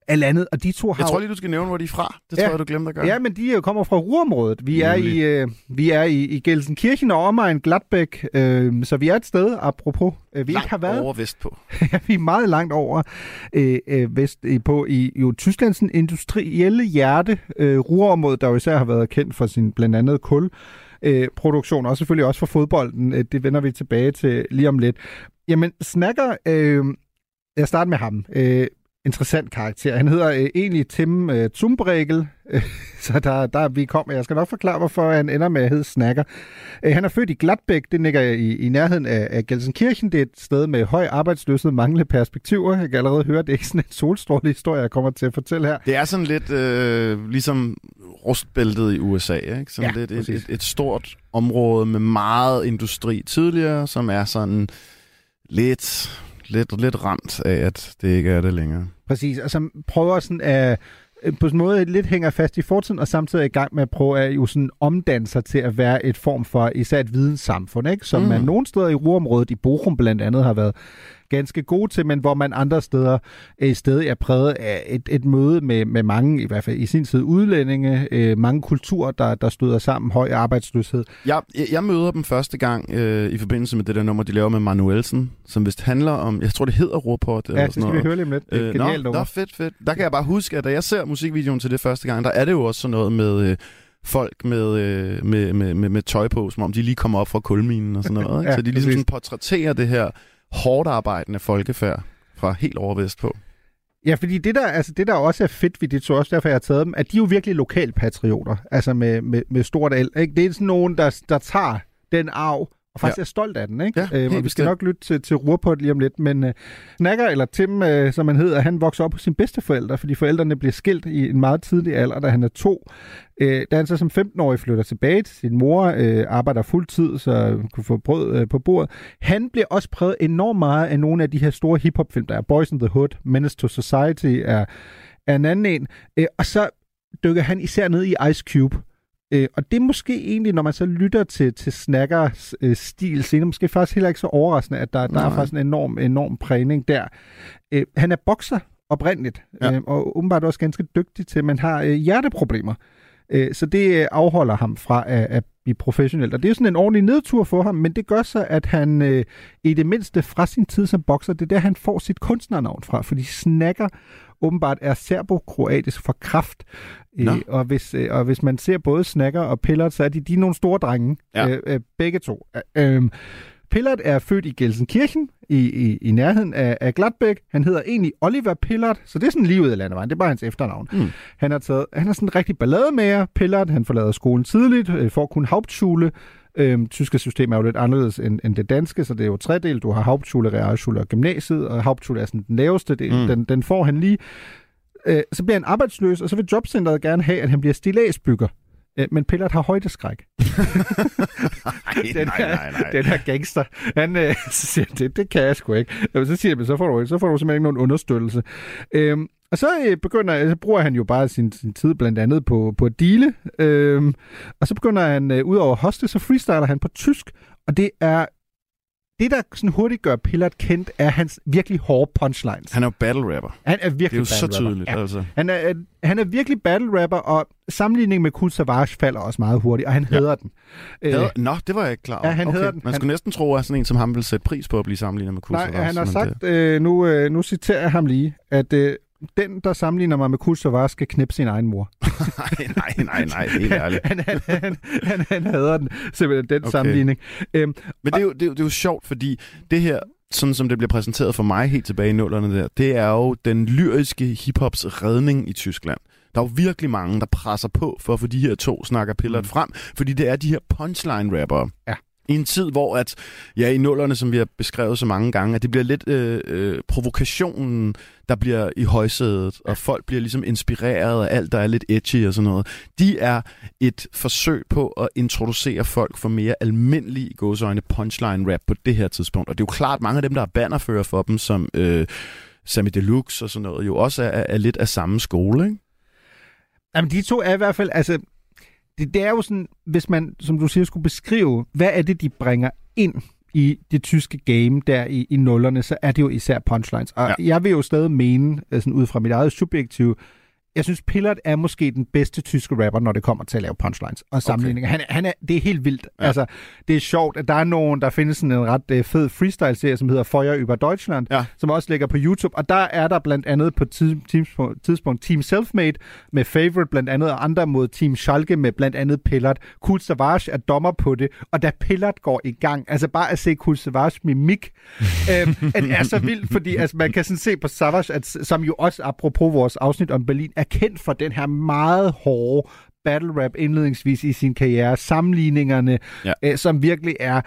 af landet. Og de to har Jeg tror lige, du skal nævne, hvor de er fra. Det Ja. tror jeg, du glemte at gøre. Ja, men de kommer fra Ruhrområdet. Vi er, Nemlig. i, øh, vi er i, i Gelsenkirchen og omegn Gladbæk, øh, så vi er et sted, apropos, øh, vi ikke har været. over vestpå. (laughs) Ja, vi er meget langt over øh, øh, vest øh, på i jo Tysklands industrielle hjerte, øh, Ruhrområdet, der jo især har været kendt for sin blandt andet kul. Øh, produktion, og selvfølgelig også for fodbolden. Øh, det vender vi tilbage til lige om lidt. Jamen, Snakker, øh, jeg starter med ham. Øh, interessant karakter. Han hedder øh, egentlig Tim øh, Zumbregel, øh, (laughs) så der, der vi kommer. Jeg skal nok forklare, hvorfor han ender med at hedde Snakker. Øh, han er født i Gladbæk, det ligger i, i nærheden af, af Gelsenkirchen. Det er et sted med høj arbejdsløshed, manglende perspektiver. Jeg kan allerede høre, det er ikke sådan en solstråle historie, jeg kommer til at fortælle her. Det er sådan lidt øh, ligesom rustbæltet i USA, ikke? Sådan Ja, lidt et, et, et stort område med meget industri tidligere, som er sådan lidt, lidt, lidt ramt af, at det ikke er det længere. Præcis, og som prøver sådan at øh, på en måde lidt hænger fast i fortiden, og samtidig er i gang med at prøve at jo sådan omdanne sig til at være et form for især et videnssamfund, ikke? som Mm. mm. man nogle steder i Ruhrområdet, i Bochum blandt andet, har været ganske god til, men hvor man andre steder øh, stadig er præget af et, et møde med, med mange, i hvert fald i sin tid udlændinge, øh, mange kulturer, der, der støder sammen, høj arbejdsløshed. Jeg, jeg, møder dem første gang øh, i forbindelse med det der nummer, de laver med Manuelsen, som vist handler om, jeg tror det hedder Ruhrport. eller Ja, det skal vi noget. høre lige om lidt. Det er Øh, genialt nå, nå, fedt, fedt. Der kan jeg bare huske, at da jeg ser musikvideoen til det første gang, der er det jo også sådan noget med øh, folk med, øh, med, med, med, med tøj på, som om de lige kommer op fra kulminen og sådan noget. Ikke? Ja, så de ligesom sådan portrætterer det her hårdt arbejdende folkefærd fra helt over vestpå. Ja, fordi det der, altså det der også er fedt ved det, så også derfor jeg har taget dem, at de er jo virkelig lokalpatrioter, altså med, med, med stort el. Ikke? Det er sådan nogen, der, der tager den arv, og faktisk Ja. er stolt af den. Ikke? Ja, helt og vi skal bestemt. nok lytte til, til Ruhrpot lige om lidt, men øh, Snakker, eller Tim, øh, som han hedder, han vokser op hos sine bedsteforældre, fordi forældrene bliver skilt i en meget tidlig alder, da han er to. Øh, da han så som 15-årig flytter tilbage til sin mor, øh, arbejder fuldtid, så han kunne få brød øh, på bordet. Han bliver også præget enormt meget af nogle af de her store hiphop-film, der er Boys in the Hood, Menace to Society er, er en anden en. Øh, og så dykker han især ned i Ice Cube. Øh, og det er måske egentlig, når man så lytter til, til Snackers øh, stil senere, måske faktisk heller ikke så overraskende, at der, der er faktisk en enorm, enorm prægning der. Øh, han er bokser oprindeligt, Ja. øh, og åbenbart også ganske dygtig til, men har øh, hjerteproblemer. Øh, så det øh, afholder ham fra at, at blive professionel. Og det er jo sådan en ordentlig nedtur for ham, men det gør så, at han øh, i det mindste fra sin tid som bokser, det er der, han får sit kunstnernavn fra, fordi Snacker åbenbart er serbo-kroatisk for kraft. Øh, og, hvis, øh, og hvis man ser både Snacker og Pillard, så er de, de er nogle store drenge. Ja. Øh, øh, begge to. Øh, Pillard er født i Gelsenkirchen, i, i, i nærheden af, af Gladbæk. Han hedder egentlig Oliver Pillard, så det er sådan lige ud af landevejen. Det er bare hans efternavn. Mm. Han, har taget, han er sådan en rigtig ballademager, Pillard. Han forlader skolen tidligt, øh, får kun Hauptschule. Øhm, tyske system er jo lidt anderledes end, end det danske, så det er jo tredel. Du har Hauptschule, Realschule og gymnasiet, og Hauptschule er sådan den laveste del. Mm. Den, den får han lige. Øh, så bliver han arbejdsløs, og så vil jobcentret gerne have, at han bliver stillagsbygger. Øh, men Pillard har højdeskræk. den, (laughs) nej, nej, nej. den her gangster, han øh, (laughs) så siger, det, det kan jeg sgu ikke. Så siger "Men så får du, så får du simpelthen ikke nogen understøttelse. Øhm, og så øh, begynder, så bruger han jo bare sin, sin tid blandt andet på, på at deale. Øhm, og så begynder han, øh, ud over hostes, så freestyler han på tysk. Og det er, det der sådan hurtigt gør Pillard kendt, er hans virkelig hårde punchlines. Han er jo battle rapper. Han er virkelig Det er jo så rapper. tydeligt, Ja. altså. Han er, øh, han er virkelig battle rapper, og sammenligningen med Kool Savage falder også meget hurtigt, og han Ja. hader den. Øh, Hader- Nå, det var jeg ikke klar over. Ja, han okay. den. Man Han- skulle næsten tro, at sådan en som ham ville sætte pris på at blive sammenlignet med Kool Nej, han har sagt, øh, nu, øh, nu citerer jeg ham lige, at øh, den, der sammenligner mig med Savage, skal knæppe sin egen mor. (laughs) nej, nej, nej, nej, helt ærligt. han, han, han, han, han hader den, simpelthen den okay. sammenligning. Øhm, Men det er, jo, det, er jo, det er jo sjovt, fordi det her, sådan som det bliver præsenteret for mig helt tilbage i nullerne der, det er jo den lyriske hiphops redning i Tyskland. Der er jo virkelig mange, der presser på for at få de her to snakker pilleret mm. frem, fordi det er de her punchline-rappere. Ja. I en tid, hvor at, ja, i nullerne, som vi har beskrevet så mange gange, at det bliver lidt øh, øh, provokationen, der bliver i højsædet, og folk bliver ligesom inspireret af alt, der er lidt edgy og sådan noget. De er et forsøg på at introducere folk for mere almindelig gåsøjne punchline rap på det her tidspunkt. Og det er jo klart, mange af dem, der er bannerfører for dem, som øh, Sammy Deluxe og sådan noget, jo også er, er lidt af samme skole, ikke? Jamen, de to er i hvert fald, altså, det, det er jo sådan, hvis man, som du siger, skulle beskrive, hvad er det, de bringer ind i det tyske game der i, i nullerne, så er det jo især punchlines. Og ja. jeg vil jo stadig mene, øh, sådan ud fra mit eget subjektiv, jeg synes, Pillard er måske den bedste tyske rapper, når det kommer til at lave punchlines og sammenligninger. Okay. Han, er- han er, det er helt vildt. Ja. Altså, det er sjovt, at der er nogen, der findes sådan en ret uh, fed freestyle-serie, som hedder Feuer über Deutschland, Ja. som også ligger på YouTube. Og der er der blandt andet på tid, tidspunkt, tidspunkt Team Selfmade med Favorite blandt andet, og andre mod Team Schalke med blandt andet Pillard. Kul Savage er dommer på det, og da Pillard går i gang, altså bare at se Kul Savage mimik, (laughs) øhm, at det er så vildt, fordi altså, man kan sådan se på Savage, at, som jo også apropos vores afsnit om Berlin, er kendt for den her meget hårde battle rap indledningsvis i sin karriere, sammenligningerne, Ja. øh, som virkelig er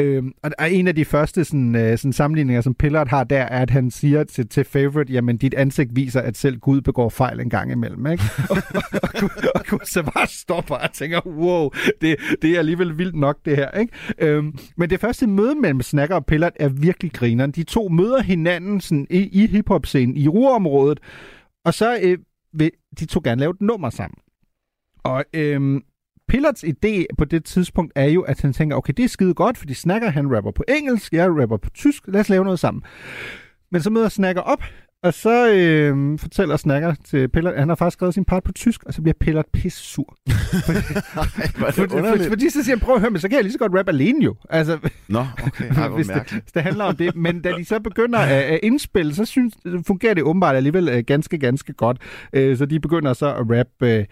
Øhm, og en af de første sådan, øh, sådan sammenligninger, som Pillard har der, er, at han siger til, til Favorite, jamen dit ansigt viser, at selv Gud begår fejl en gang imellem. Ikke? (laughs) og, og, og, og Gud så bare stopper og tænker, wow, det, det er alligevel vildt nok det her. Ikke? Øhm, men det første møde mellem Snakker og Pillard er virkelig grineren. De to møder hinanden sådan, i, i hiphop-scenen i Ruhrområdet, og så øh, vil de to gerne lave et nummer sammen. Og øhm, Pillards idé på det tidspunkt er jo, at han tænker, okay, det er skide godt, fordi Snakker han rapper på engelsk, jeg rapper på tysk, lad os lave noget sammen. Men så møder Snakker op, og så øh, fortæller Snakker til Pillard, at han har faktisk skrevet sin part på tysk, og så bliver Pillard pisse sur. (laughs) Hvor er det fordi, underligt. fordi så siger han, prøv at høre, men så kan jeg lige så godt rappe alene jo. Altså, Nå, okay. Ej, (laughs) hvis, det, hvis det handler om det. Men da de så begynder at, at indspille, så synes, fungerer det åbenbart alligevel øh, ganske, ganske godt. Øh, Så de begynder så at rappe øh,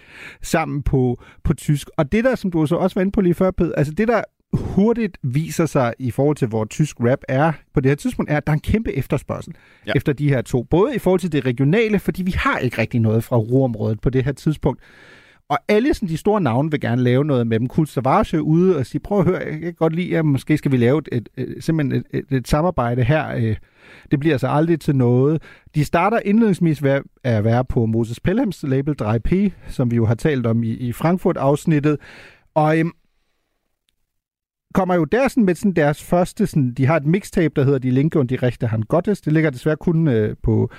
sammen på, på tysk. Og det der, som du så også var inde på lige før, Ped, altså det der hurtigt viser sig i forhold til, hvor tysk rap er på det her tidspunkt, er, at der er en kæmpe efterspørgsel Ja. efter de her to. Både i forhold til det regionale, fordi vi har ikke rigtig noget fra Ruhrområdet på det her tidspunkt. Og alle sådan, de store navne vil gerne lave noget med dem. Kult Savage ude og sige, prøv at høre, jeg kan godt lide, at måske skal vi lave et, et, et, simpelthen et, et, et samarbejde her. Øh, Det bliver altså aldrig til noget. De starter indledningsvis ved at- at være på Moses Pelhams label 3P, som vi jo har talt om i, i Frankfurt-afsnittet. Og øhm, kommer jo der sådan med sådan deres første, sådan, de har et mixtape, der hedder De Linke und de Rechte han Gottes. Det ligger desværre kun øh, på,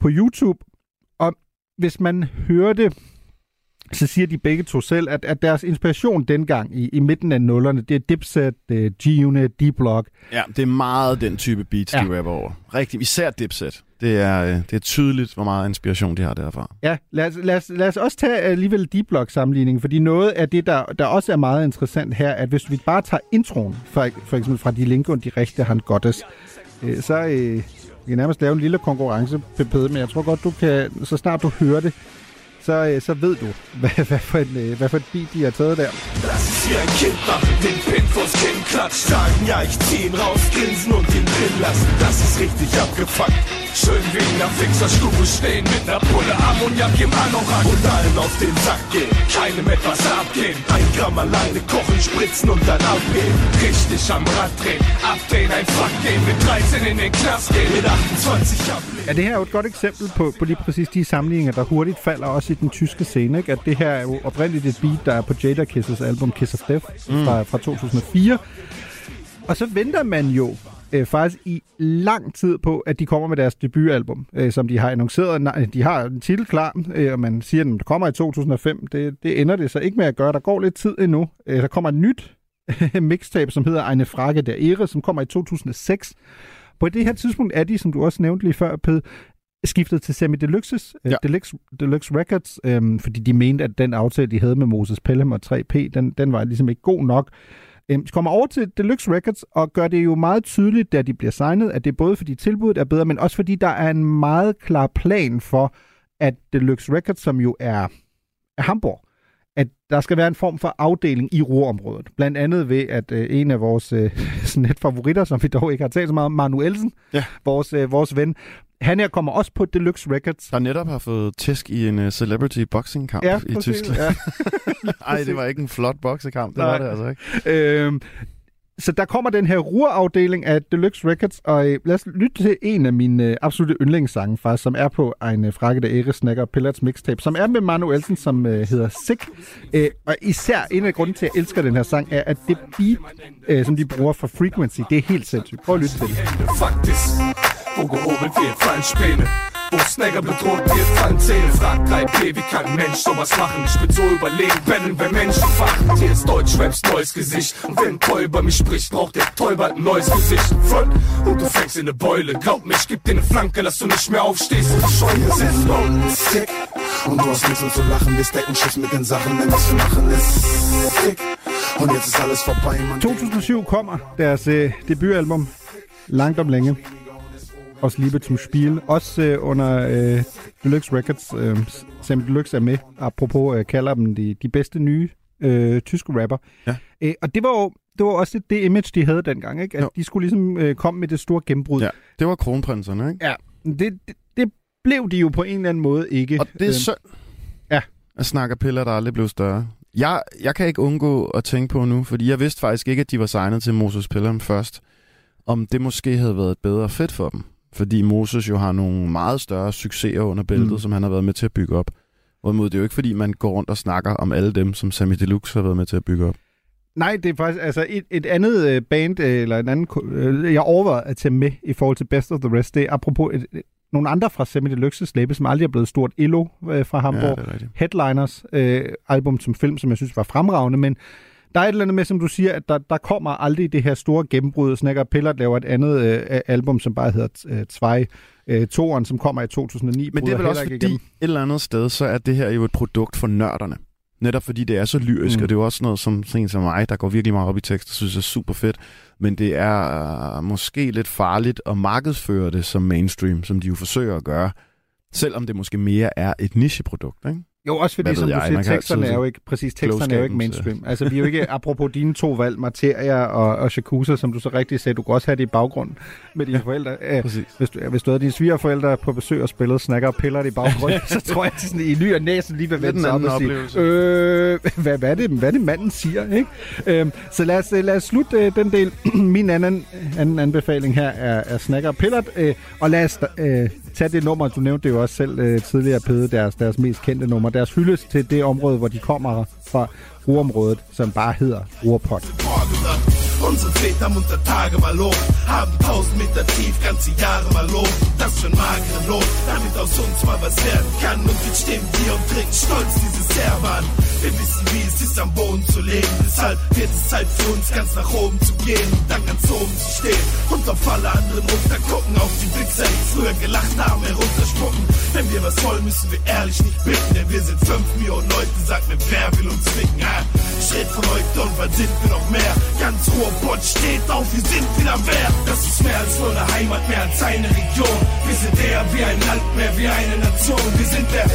på YouTube. Og hvis man hører det, så siger de begge to selv, at, at deres inspiration dengang i, i midten af nullerne, det er Dipset, G-Unit, D-Block. Ja, det er meget den type beats, ja. de rapper over. Rigtig, især Dipset. Det er, øh, det er tydeligt, hvor meget inspiration de har derfra. Ja, lad os, lad os, lad os også tage alligevel D-Block-sammenligningen, fordi noget af det, der, der også er meget interessant her, at hvis vi bare tager introen, for, for eksempel fra De Linke og De Rechte Han Gottes, øh, så øh, vi kan nærmest lave en lille konkurrence, Pepede, men jeg tror godt, du kan, så snart du hører det, så, øh, så ved du, (laughs) hvad, hvad, for en, øh, hvad for en bil de har taget der. Das ist wie ein Kind den Pin vors Kinn klatscht. Sagen, ja, ich zieh ihn raus, grinsen und ihn drin lassen. Das ist richtig abgefuckt. Schön wie in der Fixerstube stehen mit ner Pulle Ammoniak im Anorak und allen auf den Sack gehen. Keinem etwas abgehen. Ein Gramm alleine kochen, spritzen und dann abgehen. Richtig am Rad drehen, abdrehen, ein Fuck gehen. Mit 13 in den Knast gehen, mit 28 ablehnen. Ja, det her er jo et godt eksempel på, på lige præcis de sammenligninger, der hurtigt falder også i den tyske scene. Ikke? At det her er jo oprindeligt et beat, der er på Jada Kisses album Kiss of Death mm. fra, fra 2004. Og så venter man jo øh, faktisk i lang tid på, at de kommer med deres debutalbum, øh, som de har annonceret. Nej, De har en titel klar, øh, og man siger, at det kommer i 2005. Det, det ender det så ikke med at gøre. Der går lidt tid endnu. Øh, der kommer et nyt (laughs) mixtape, som hedder Eine Frage der Ehre, som kommer i 2006. På det her tidspunkt er de, som du også nævnte lige før, Ped, skiftet til Semi Deluxes, ja. Ja. Deluxe, Deluxe Records, øhm, fordi de mente, at den aftale, de havde med Moses Pelham og 3P, den, den var ligesom ikke god nok. Øhm, de kommer over til Deluxe Records og gør det jo meget tydeligt, da de bliver signet, at det er både fordi tilbuddet er bedre, men også fordi der er en meget klar plan for, at Deluxe Records, som jo er, er Hamburg, at der skal være en form for afdeling i Ruhrområdet. Blandt andet ved, at øh, en af vores øh, (laughs) sådan lidt favoritter, som vi dog ikke har talt så meget om, Manu Elsen, Ja. vores, øh, vores ven, han her kommer også på Deluxe Records. Der netop har fået tæsk i en uh, celebrity boxing kamp Ja, i Tyskland. ja. (laughs) Ej, det var ikke en flot boksekamp, det Nej. var det altså ikke. Øhm, så der kommer den her rurafdeling af Deluxe Records, og øh, lad os lytte til en af mine øh, absolutte yndlingssange, faktisk, som er på en øh, frakke, der Eris snakker Pillars mixtape, som er med Manu Elsen, som øh, hedder Sick. Øh, og især en af grunden til, at jeg elsker den her sang, er, at det beat, øh, som de bruger for Frequency, det er helt sindssygt. Prøv at lytte til det. Wo gehobelt wird, fallen Späne. Wo Snagger bedroht wird, fallen Zähne. Fragt 3P, wie kann ein Mensch sowas machen? Ich bin so überlegen, bellen, wenn Menschen fachen. Hier ist Deutschraps neues Gesicht. Und wenn ein Toy über mich spricht, braucht der Toy bald ein neues Gesicht. Voll, und du fängst in eine Beule. Glaub mir, ich geb dir eine Flanke, dass du nicht mehr aufstehst. Die Scheune sind low. Sick. Und du hast nichts um zu lachen, wir stecken Schiss mit den Sachen, denn was wir machen ist sick. Und jetzt ist alles vorbei, man. 2007 kommer deres øh, debutalbum, Langt om længe. Også Liebe zum Spiel. Også øh, under øh, Deluxe Records. Øh, Sam Deluxe er med. Apropos øh, kalder dem de, de bedste nye øh, tyske rapper. Ja. Øh, og det var jo det var også det, image, de havde dengang. Ikke? At Jo. de skulle ligesom øh, komme med det store gennembrud. Ja, det var kronprinserne, ikke? ja. Det, det, det blev de jo på en eller anden måde ikke. Og det er Øhm, synd, Ja. at snakke piller, der aldrig blev større. Jeg, jeg kan ikke undgå at tænke på nu, fordi jeg vidste faktisk ikke, at de var signet til Moses Pelham først, om det måske havde været et bedre fedt for dem. Fordi Moses jo har nogle meget større succeser under bæltet, Mm. som han har været med til at bygge op. Hvorimod det er jo ikke, fordi man går rundt og snakker om alle dem, som Sammy Deluxe har været med til at bygge op. Nej, det er faktisk altså et, et andet øh, band, øh, eller en anden, øh, jeg overvejede at tage med i forhold til Best of the Rest. Det er apropos et, nogle andre fra Semi Deluxe's label, som aldrig er blevet stort. Illo øh, fra Hamburg. Ja, er. Headliners øh, album som film, som jeg synes var fremragende, men der er et eller andet med, som du siger, at der, der kommer aldrig det her store gennembrud. Snakker Pillard laver et andet øh, album, som bare hedder øh, Zwei, øh, som kommer i 2009. Men det er vel også fordi, ikke et eller andet sted, så er det her jo et produkt for nørderne. Netop fordi det er så lyrisk, Mm. og det er jo også noget som sådan som mig, der går virkelig meget op i tekst, og synes er super fedt. Men det er øh, måske lidt farligt at markedsføre det som mainstream, som de jo forsøger at gøre. Selvom det måske mere er et nicheprodukt, ikke? Jo, også fordi, som ved du jeg, siger, kan teksterne er jo ikke, præcis, teksterne er jo ikke øh. mainstream. Altså, vi er jo ikke, (laughs) apropos dine to valg, Materia og, og Shakusa, som du så rigtig sagde, du kunne også have det i baggrunden med dine forældre. Øh, Præcis. hvis, du, hvis du havde dine svigerforældre på besøg og spillede snakker og piller i baggrunden, (laughs) så tror jeg, at sådan, i ny og næsen lige vil Lidt vende sig op og sige, øh, hvad, hvad, er det, hvad er det, manden siger? Ikke? Øhm, så lad os, øh, lad os slutte øh, den del. (clears throat) Min anden, anden anbefaling her er, er snakker og piller, øh, og lad os øh, tage det nummer, du nævnte det jo også selv øh, tidligere, Pede, deres, deres mest kendte nummer, deres hyldest til det område, hvor de kommer fra, Ruhrområdet, som bare hedder Ruhrpot. Unsere Väter haben unter Tage malobt, haben tausend Meter tief ganze Jahre malobt. Das schon magere Lohn, damit aus uns mal was werden kann. Und jetzt stehen wir und trinken stolz dieses Erbe. Wir wissen, wie es ist, am Boden zu leben. Deshalb wird es Zeit für uns, ganz nach oben zu gehen und dann ganz oben zu stehen. Und auf alle anderen runtergucken, auf die Wichser, die früher gelacht haben, herunterspucken. Wenn wir was wollen, müssen wir ehrlich nicht bitten, denn wir sind fünf Millionen Leute. Sag mir, wer will uns ficken? Ah, Schritt von heute und wann sind wir noch mehr? Ganz Robot steht auf, wir sind wieder wer. Das ist mehr als nur eine Heimat, mehr als eine Region. Wir sind eher wie ein Land, mehr wie eine Nation. Wir sind der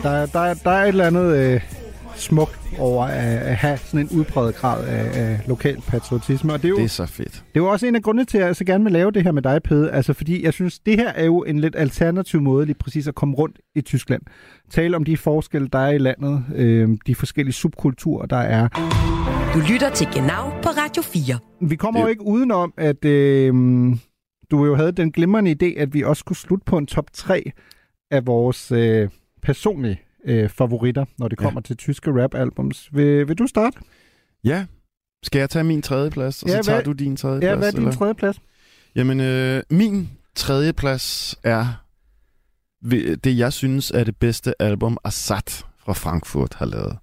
Der, der, der er et eller andet øh, smukt over at, at have sådan en udpræget grad af, af lokal patriotisme. Og det er jo, Det er så fedt. Det er jo også en af grundene til, at jeg så gerne vil lave det her med dig, Pede. Altså, fordi jeg synes, det her er jo en lidt alternativ måde lige præcis at komme rundt i Tyskland. Tale om de forskelle, der er i landet. Øh, de forskellige subkulturer, der er. Du lytter til Genau på Radio 4. Vi kommer jo ikke udenom, at øh, du jo havde den glimrende idé, at vi også skulle slutte på en top 3 af vores øh, personlige øh, favoritter, når det kommer ja. til tyske rap-albums. Vil, vil du starte? Ja. Skal jeg tage min tredje plads, og Ja, så tager hvad- du din tredje Ja, plads? hvad er din eller? tredje plads? Jamen, øh, min tredje plads er det, jeg synes er det bedste album, Assad fra Frankfurt har lavet.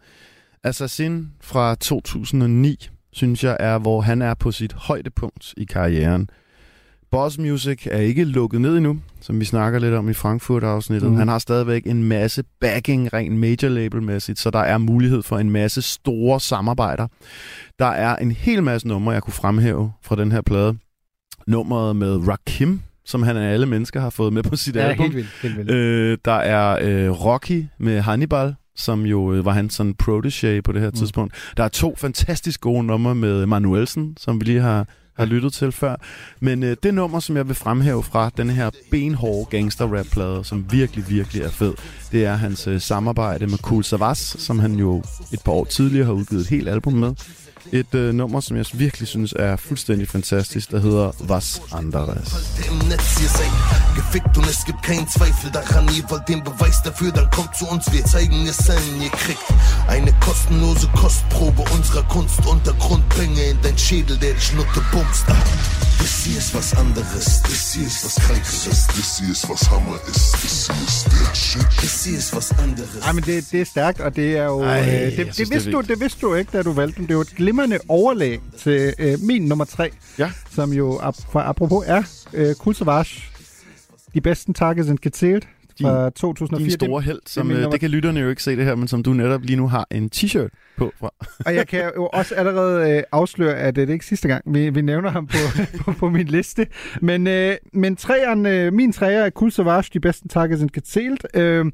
Assassin fra 2009, synes jeg, er, hvor han er på sit højdepunkt i karrieren. Boss Music er ikke lukket ned endnu, som vi snakker lidt om i Frankfurt-afsnittet. Mm. Han har stadigvæk en masse backing, rent major label-mæssigt, så der er mulighed for en masse store samarbejder. Der er en hel masse numre, jeg kunne fremhæve fra den her plade. Nummeret med Rakim, som han af alle mennesker har fået med på sit Ja, album. helt vildt. Helt vildt. Øh, der er øh, Rocky med Hannibal, som jo øh, var han sådan protege på det her mm. tidspunkt. Der er to fantastisk gode numre med Manuelsen, som vi lige har, har lyttet til før. Men øh, det nummer, som jeg vil fremhæve fra den her benhårde gangster-rap-plade, som virkelig, virkelig er fed, det er hans øh, samarbejde med Kool Savas, som han jo et par år tidligere har udgivet et helt album med. Et øh, nummer, som jeg virkelig synes er fuldstændig fantastisk, der hedder Was Anderes. gefickt und es gibt keinen Zweifel daran. Ihr wollt den Beweis dafür, dann kommt zu uns, wir zeigen es allen. Ihr kriegt eine kostenlose Kostprobe unserer Kunst. Untergrundbänge in dein Schädel, der dich nutte bumst. Ah, Das hier ist was anderes, das hier ist was Krankeres, das hier ist was Hammer ist, das hier ist der Shit. Das hier ist was anderes. Ej, men det, det er stærkt, og det er jo... Ej, øh, jeg det, synes, det, det er vidste du, det vidste du ikke, da du valgte den. Det var et glimrende overlæg til øh, min nummer tre, Ja. som jo, ap, for apropos, er øh, Kool Savas. De bedste targets and Gezählt fra 2004. Din store held, som, min det, det kan lytterne jo ikke se det her, men som du netop lige nu har en t-shirt på fra. Og jeg kan jo også allerede øh, afsløre, at øh, det er ikke sidste gang, vi, vi nævner ham på, (laughs) på, på min liste. Men, øh, men træeren, øh, min træer er Cool Savage, de bedste takkes and Gezählt. Øh,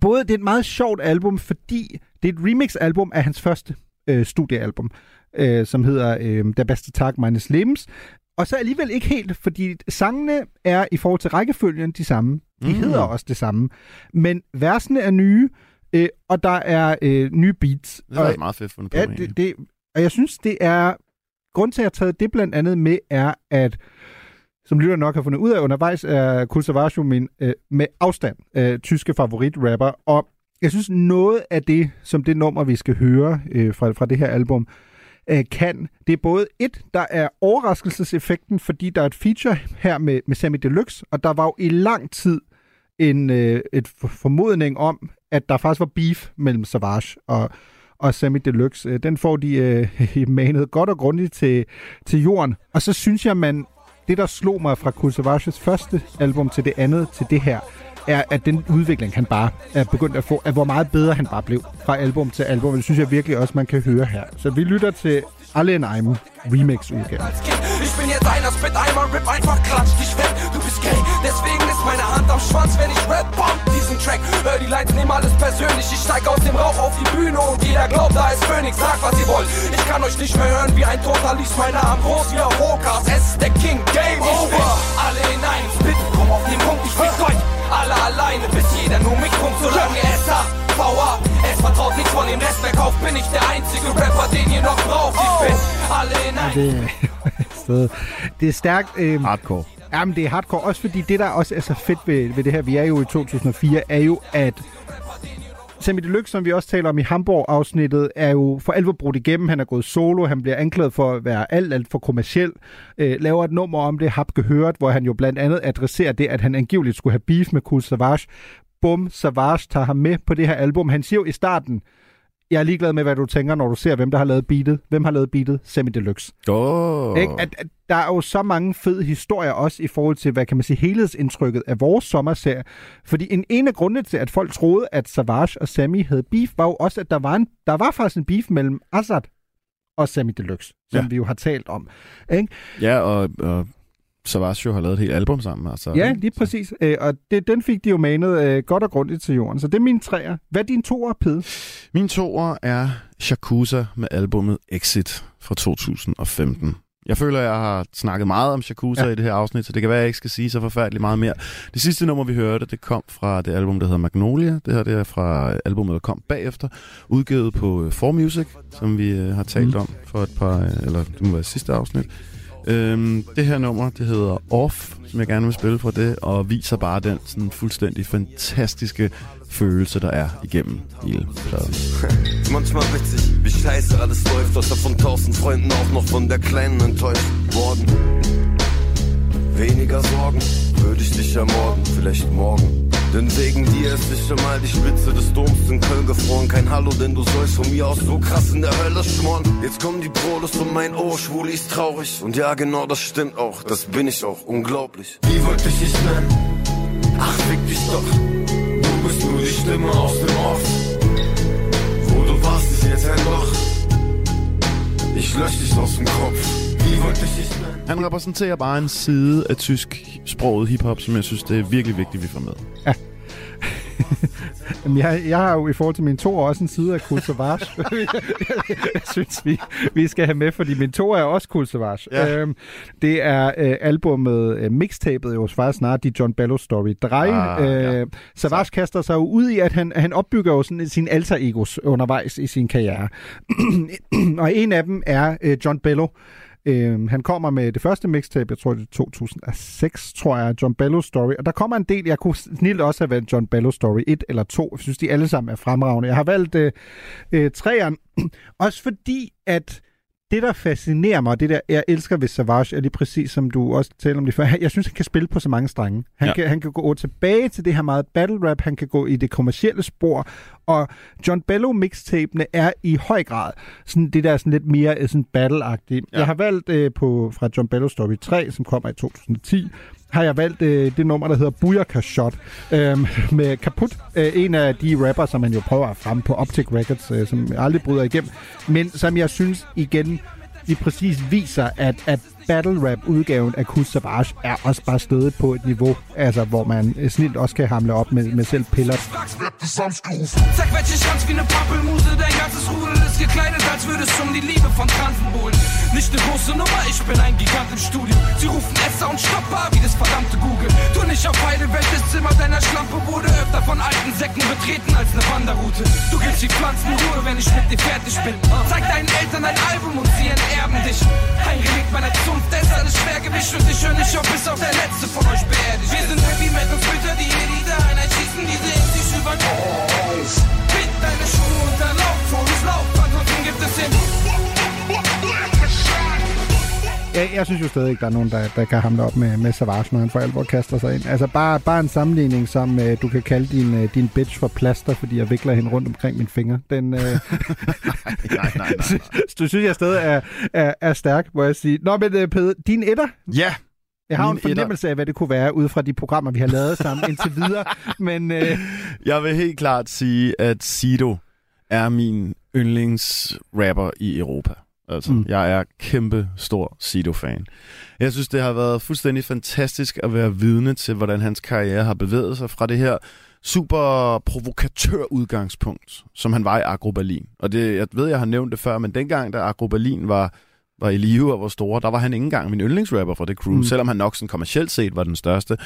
både, det er et meget sjovt album, fordi det er et remix-album af hans første øh, studiealbum, øh, som hedder øh, Der bedste tag meines Lebens. Og så alligevel ikke helt, fordi sangene er i forhold til rækkefølgen de samme. De Mm. hedder også det samme. Men versene er nye, øh, og der er øh, nye beats. Det er og, meget fedt fundet på. Ja, det, det, og jeg synes, det er... Grunden til, at jeg har taget det blandt andet med, er, at som lytter nok har fundet ud af undervejs, er Kool Savas jo min øh, med afstand øh, tyske favoritrapper. Og jeg synes, noget af det, som det nummer, vi skal høre øh, fra, fra det her album, øh, kan, det er både et, der er overraskelseseffekten, fordi der er et feature her med, med Sammy Deluxe, og der var jo i lang tid en øh, et formodning om, at der faktisk var beef mellem Savage og, og Sammy Deluxe. Øh, den får de øh, (laughs) manet godt og grundigt til, til jorden. Og så synes jeg, man det, der slog mig fra Kool Savages første album til det andet til det her, er, at den udvikling, han bare er begyndt at få, at hvor meget bedre han bare blev fra album til album. Det synes jeg virkelig også, man kan høre her. Så vi lytter til Allen in einem Remix-udgave. Bin jetzt einer, spit einmal, rip einfach, klatsch dich weg. Du bist gay, deswegen ist meine Hand am Schwanz, wenn ich rap, bomb diesen Track. Hör die Lines, nehm alles persönlich. Ich steig aus dem Rauch auf die Bühne und jeder glaubt, da ist Phoenix. Sag, was ihr wollt. Ich kann euch nicht mehr hören wie ein Toter, lies mein Namen groß wie ein Rokas. Es ist der King, Game Over. Alle in einem Spit, komm auf den Punkt, ich fick euch. Alle alleine, bis jeder nur mich pumpt, solange es hat. VA, es vertraut nichts von dem Rest mehr kauft, bin ich der einzige Rapper, den ihr noch braucht. Ich bin alle in einem det, er- det er stærkt. Øh, Hardcore. Jamen, det er hardcore. Også fordi det, der også er så fedt ved, ved det her, vi er jo i 2004, er jo, at Sammy Deluxe, som vi også taler om i Hamburg-afsnittet, er jo for alvor brudt igennem. Han er gået solo, han bliver anklaget for at være alt, alt for kommersiel. Øh, laver et nummer om det, Hab gehørt, hvor han jo blandt andet adresserer det, at han angiveligt skulle have beef med Kool Savage. Bum, Savage tager ham med på det her album. Han siger jo i starten, jeg er ligeglad med, hvad du tænker, når du ser, hvem der har lavet beatet. Hvem har lavet beatet? Sammy Deluxe. Oh. Ikke? At, at der er jo så mange fede historier også i forhold til, hvad kan man sige, helhedsindtrykket af vores sommerserie. Fordi en ene af grundene til, at folk troede, at Savage og Sammy havde beef, var jo også, at der var, en, der var faktisk en beef mellem Azad og Sammy Deluxe, som Ja. vi jo har talt om. Ikke? Ja, og, og Savasio har lavet et helt album sammen. Altså, Ja, lige præcis. Øh, og det, den fik de jo manet øh, godt og grundigt til jorden. Så det er mine træer. Hvad er din toer, Pede? Min toer er Shakusa med albumet Exit fra 2015. Jeg føler, jeg har snakket meget om Shakusa Ja. i det her afsnit, så det kan være, at jeg ikke skal sige så forfærdeligt meget mere. Det sidste nummer, vi hørte, det kom fra det album, der hedder Magnolia. Det her det er fra albumet, der kom bagefter. Udgivet på 4Music, som vi øh, har talt Mm. om for et par, øh, eller det må være sidste afsnit. Øhm, det her nummer, det hedder Off, som jeg gerne vil spille for det, og viser bare den sådan fuldstændig fantastiske følelse, der er igennem hele pladen. (laughs) Manchmal witzig, wie scheiße alles läuft, außer von tausend Freunden auch noch von der Kleinen enttäuscht worden. Weniger Sorgen, würde ich dich ermorden, vielleicht morgen. Denn wegen dir ist sich schon mal die Spitze des Doms in Köln gefroren. Kein Hallo, denn du sollst von mir aus so krass in der Hölle schmoren. Jetzt kommen die Prolos und mein Ohr, Schwuli ist traurig. Und ja, genau, das stimmt auch, das bin ich auch, unglaublich. Wie wollte ich dich nennen? Ach, fick dich doch. Du bist nur die Stimme aus dem Off. Wo du warst, ist jetzt ein Loch. Ich lösch dich aus dem Kopf. Wie wollte ich dich nennen? Han repræsenterer bare en side af tysk sproget hiphop, som jeg synes, det er virkelig vigtigt, vi får med. (laughs) Jamen, jeg, jeg har jo i forhold til min to også en side af Cool Savage. (laughs) jeg synes, vi, vi skal have med, fordi min to er også Cool Savage. Ja. Øhm, det er øh, albumet, øh, mixtapet jo faktisk snart, de John Bello Story 3. Ah, ja. øh, Savage kaster sig jo ud i, at han, han opbygger jo sådan sin alter egos undervejs i sin karriere. (clears throat) og en af dem er øh, John Bello. Øh, han kommer med det første mixtape, jeg tror det er 2006, tror jeg, John Bello Story. Og der kommer en del, jeg kunne snilt også have valgt John Bello Story 1 eller 2. Jeg synes, de alle sammen er fremragende. Jeg har valgt øh, øh, træeren, (clears throat) også fordi, at det, der fascinerer mig, det der, jeg elsker ved Savage, er lige præcis, som du også talte om det før. (laughs) Jeg synes, han kan spille på så mange strenge. Han, Ja. ja. kan, han kan gå tilbage til det her meget battle rap, han kan gå i det kommercielle spor, og John Bello mixtapene er i høj grad sådan det der sådan lidt mere øh, sådan battle-agtigt. Ja. Jeg har valgt øh, på, fra John Bello Story 3, som kommer i 2010, har jeg valgt øh, det nummer, der hedder Booyaka Shot øh, med Kaput. Øh, en af de rapper, som man jo prøver at fremme på Optic Records, øh, som aldrig bryder igennem, men som jeg synes igen lige præcis viser, at, at battle rap udgaven af Kus Savage er også bare stedet på et niveau, altså hvor man øh, snilt også kan hamle op med, med selv piller. Sag welche Schwanz wie ne Pappelmuse, dein ganzes Rudel ist gekleidet, als würde es um die Liebe von Transen buhlen. Nicht ne große Nummer, ich bin ein Gigant im Studio. Sie rufen Esser und Stopper wie das verdammte Google. Du nicht auf Heide, welches Zimmer deiner Schlampe wurde öfter von alten Säcken betreten als ne Wanderroute. Du gibst die Pflanzen Ruhe, wenn ich mit dir fertig bin. Zeig deinen Eltern ein Album und sie enterben dich. Ein Relikt meiner Zunft, der ist alles Schwergewicht und ich höre nicht auf, bis auf der letzte von euch beerdigt. Wir sind Heavy Metal Splitter, die da Einheit schießen, die sehen sich über Bind deine Schuhe und dann lauf, Jeg, jeg synes jo stadig ikke, der er nogen, der, der kan hamle op med, med Savage, når han for alvor kaster sig ind. Altså bare, bare en sammenligning, som øh, du kan kalde din, øh, din bitch for plaster, fordi jeg vikler hende rundt omkring mine fingre. Den, øh, (laughs) nej, nej, nej, (laughs) nej. du synes, jeg stadig er, er, er stærk, må jeg sige. Nå, men øh, Peder, din etter? Ja, Jeg har Min en fornemmelse af, hvad det kunne være, ud fra de programmer, vi har lavet sammen (laughs) indtil videre. Men øh, Jeg vil helt klart sige, at Sido er min yndlingsrapper i Europa. Altså, Mm. jeg er kæmpe stor Sido-fan. Jeg synes, det har været fuldstændig fantastisk at være vidne til, hvordan hans karriere har bevæget sig fra det her super provokatør udgangspunkt, som han var i Agro Berlin. Og det, jeg ved, jeg har nævnt det før, men dengang, da Agro Berlin var, var i live og var store, der var han ikke engang min yndlingsrapper fra det crew, Mm. selvom han nok sådan kommercielt set var den største.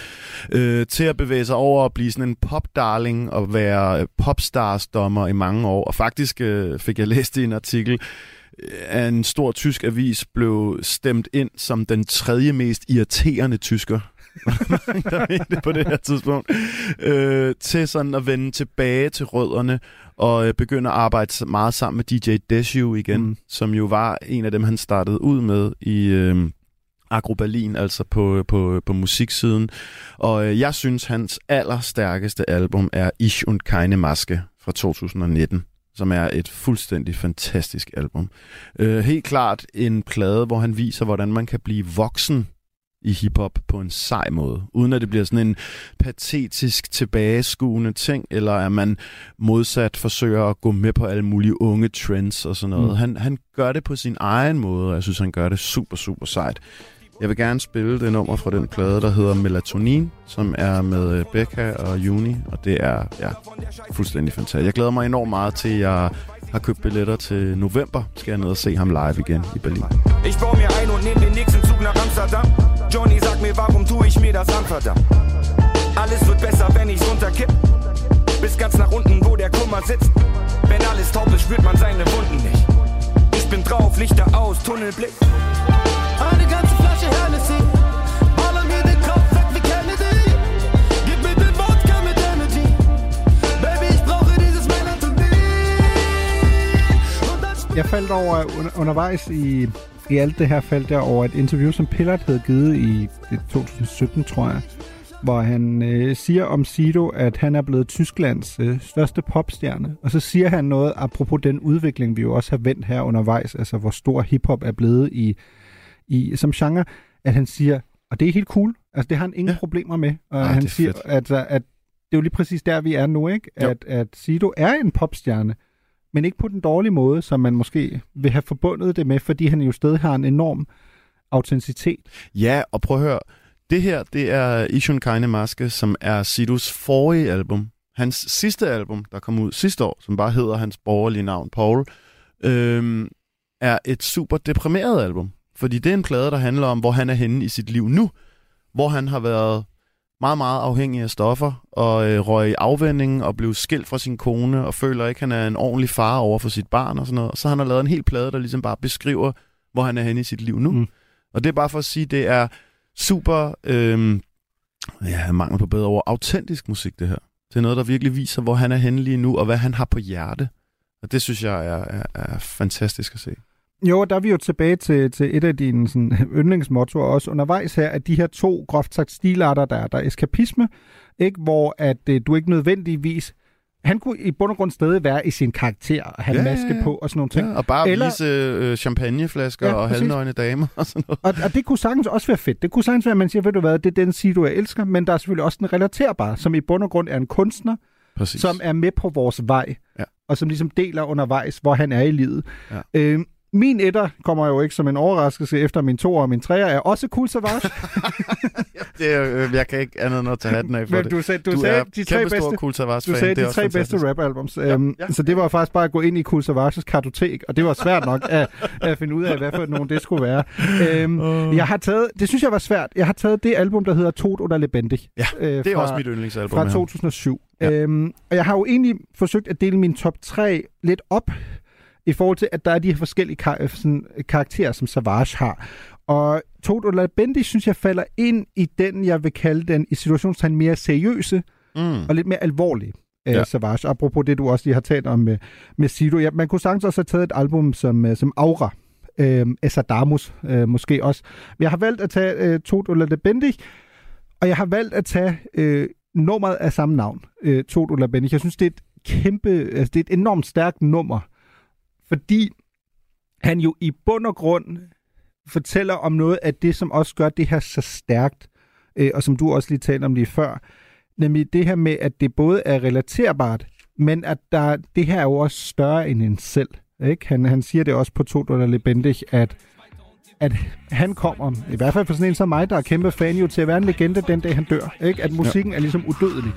Øh, til at bevæge sig over og blive sådan en popdarling og være popstarsdommer i mange år. Og faktisk øh, fik jeg læst i en artikel, øh, at en stor tysk avis blev stemt ind som den tredje mest irriterende tysker. (laughs) der mente på det her tidspunkt. Øh, til sådan at vende tilbage til rødderne og øh, begynde at arbejde meget sammen med DJ Deshu igen, Mm. mm. som jo var en af dem, han startede ud med i øh, Agro Berlin, altså på, på, på musiksiden. Og øh, jeg synes, hans allerstærkeste album er Ich und keine Maske fra 2019 som er et fuldstændig fantastisk album. Øh, helt klart en plade, hvor han viser, hvordan man kan blive voksen i hiphop på en sej måde, uden at det bliver sådan en patetisk tilbageskuende ting, eller at man modsat forsøger at gå med på alle mulige unge trends og sådan noget. Mm. Han, han gør det på sin egen måde, og jeg synes, han gør det super, super sejt. Jeg vil gerne spille det nummer fra den plade, der hedder Melatonin, som er med øh, Becca og Juni, og det er ja, fuldstændig fantastisk. Jeg glæder mig enormt meget til, at jeg har købt billetter til november. Skal jeg ned og se ham live igen i Berlin. Ich baue mir ein und nehme den nächsten Zug nach Amsterdam. Johnny sagt mir, warum tue ich mir das an, verdammt? Alles wird besser, wenn ich's runterkipp. Bis ganz nach unten, wo der Kummer sitzt. Wenn alles taub ist, spürt man seine Wunden nicht. Ich bin drauf, Lichter aus, Tunnelblick. Jeg faldt over under, undervejs i, i alt det her, faldt jeg over et interview, som Pillard havde givet i i 2017, tror jeg, hvor han øh, siger om Sido, at han er blevet Tysklands øh, største popstjerne. Og så siger han noget apropos den udvikling, vi jo også har vendt her undervejs, altså hvor stor hiphop er blevet i, i som genre, at han siger, og det er helt cool, altså det har han ingen ja. problemer med. Og Ej, han det er siger, fedt. at, at det er jo lige præcis der, vi er nu, ikke? Jo. At, at Sido er en popstjerne, men ikke på den dårlige måde, som man måske vil have forbundet det med, fordi han jo stadig har en enorm autenticitet. Ja, og prøv at høre. Det her, det er Ishun Keine Maske, som er Sidus forrige album. hans sidste album, der kom ud sidste år, som bare hedder hans borgerlige navn, Paul, øhm, er et super deprimeret album. Fordi det er en plade, der handler om, hvor han er henne i sit liv nu. Hvor han har været meget, meget afhængig af stoffer, og øh, røg i afvænding, og blev skilt fra sin kone, og føler ikke, at han er en ordentlig far over for sit barn og sådan noget. Så han har lavet en hel plade, der ligesom bare beskriver, hvor han er henne i sit liv nu. Mm. Og det er bare for at sige, det er super, øh, ja, mangel på bedre ord, autentisk musik, det her. Det er noget, der virkelig viser, hvor han er henne lige nu, og hvad han har på hjerte. Og det synes jeg er, er, er fantastisk at se. Jo, der er vi jo tilbage til, til et af dine sådan, (laughs) yndlingsmottoer også undervejs her, at de her to groft sagt stilarter, der er der er eskapisme, ikke? hvor at øh, du ikke nødvendigvis han kunne i bund og grund stadig være i sin karakter og have Ja, maske på og sådan nogle ting. Ja, og bare Eller- vise øh, champagneflasker Ja, og halvnøgne damer og sådan noget. Og, og det kunne sagtens også være fedt. Det kunne sagtens være, at man siger, ved du hvad, det er den side, du jeg elsker, men der er selvfølgelig også den relaterbare, som i bund og grund er en kunstner, Præcis. som er med på vores vej, Ja. og som ligesom deler undervejs, hvor han er i livet. Ja. Øhm, min etter kommer jo ikke som en overraskelse efter min to og min treer er også Cool Savage. (laughs) Det er, øh, jeg kan ikke andet end at tage hatten af for Men det. du sagde, du, du sagde de tre bedste, Cool Savage du sagde de tre bedste rap-albums. Ja, øhm, ja. Så det var faktisk bare at gå ind i Cool Savages kartotek, og det var svært nok at, at finde ud af, hvad for nogen det skulle være. Øhm, jeg har taget, det synes jeg var svært, jeg har taget det album, der hedder Tod oder Lebendig. Ja, øh, det er også mit yndlingsalbum Fra med ham. 2007. Ja. Øhm, og jeg har jo egentlig forsøgt at dele min top 3 lidt op, i forhold til, at der er de her forskellige kar- sådan, karakterer, som Savage har. Og oder Lebendig, synes jeg, falder ind i den, jeg vil kalde den i situationstegn mere seriøse Mm. og lidt mere alvorlige øh, Ja. Savage. Apropos det, du også lige har talt om med, med Sido. Ja, man kunne sagtens også have taget et album som, øh, som Aura. Øh, Esadamus øh, måske også. Men jeg har valgt at tage øh, oder Lebendig, og jeg har valgt at tage øh, nummeret af samme navn, øh, oder Lebendig. Jeg synes, det er et kæmpe, altså det er et enormt stærkt nummer, fordi han jo i bund og grund fortæller om noget af det, som også gør det her så stærkt, øh, og som du også lige talte om lige før, nemlig det her med, at det både er relaterbart, men at der, det her er jo også større end en selv. Ikke? Han, han siger det også på to dollar Lebendig, at, at han kommer, i hvert fald for sådan en som mig, der er kæmpe fan, jo til at være en legende den dag, han dør. Ikke? At musikken ja. er ligesom udødelig.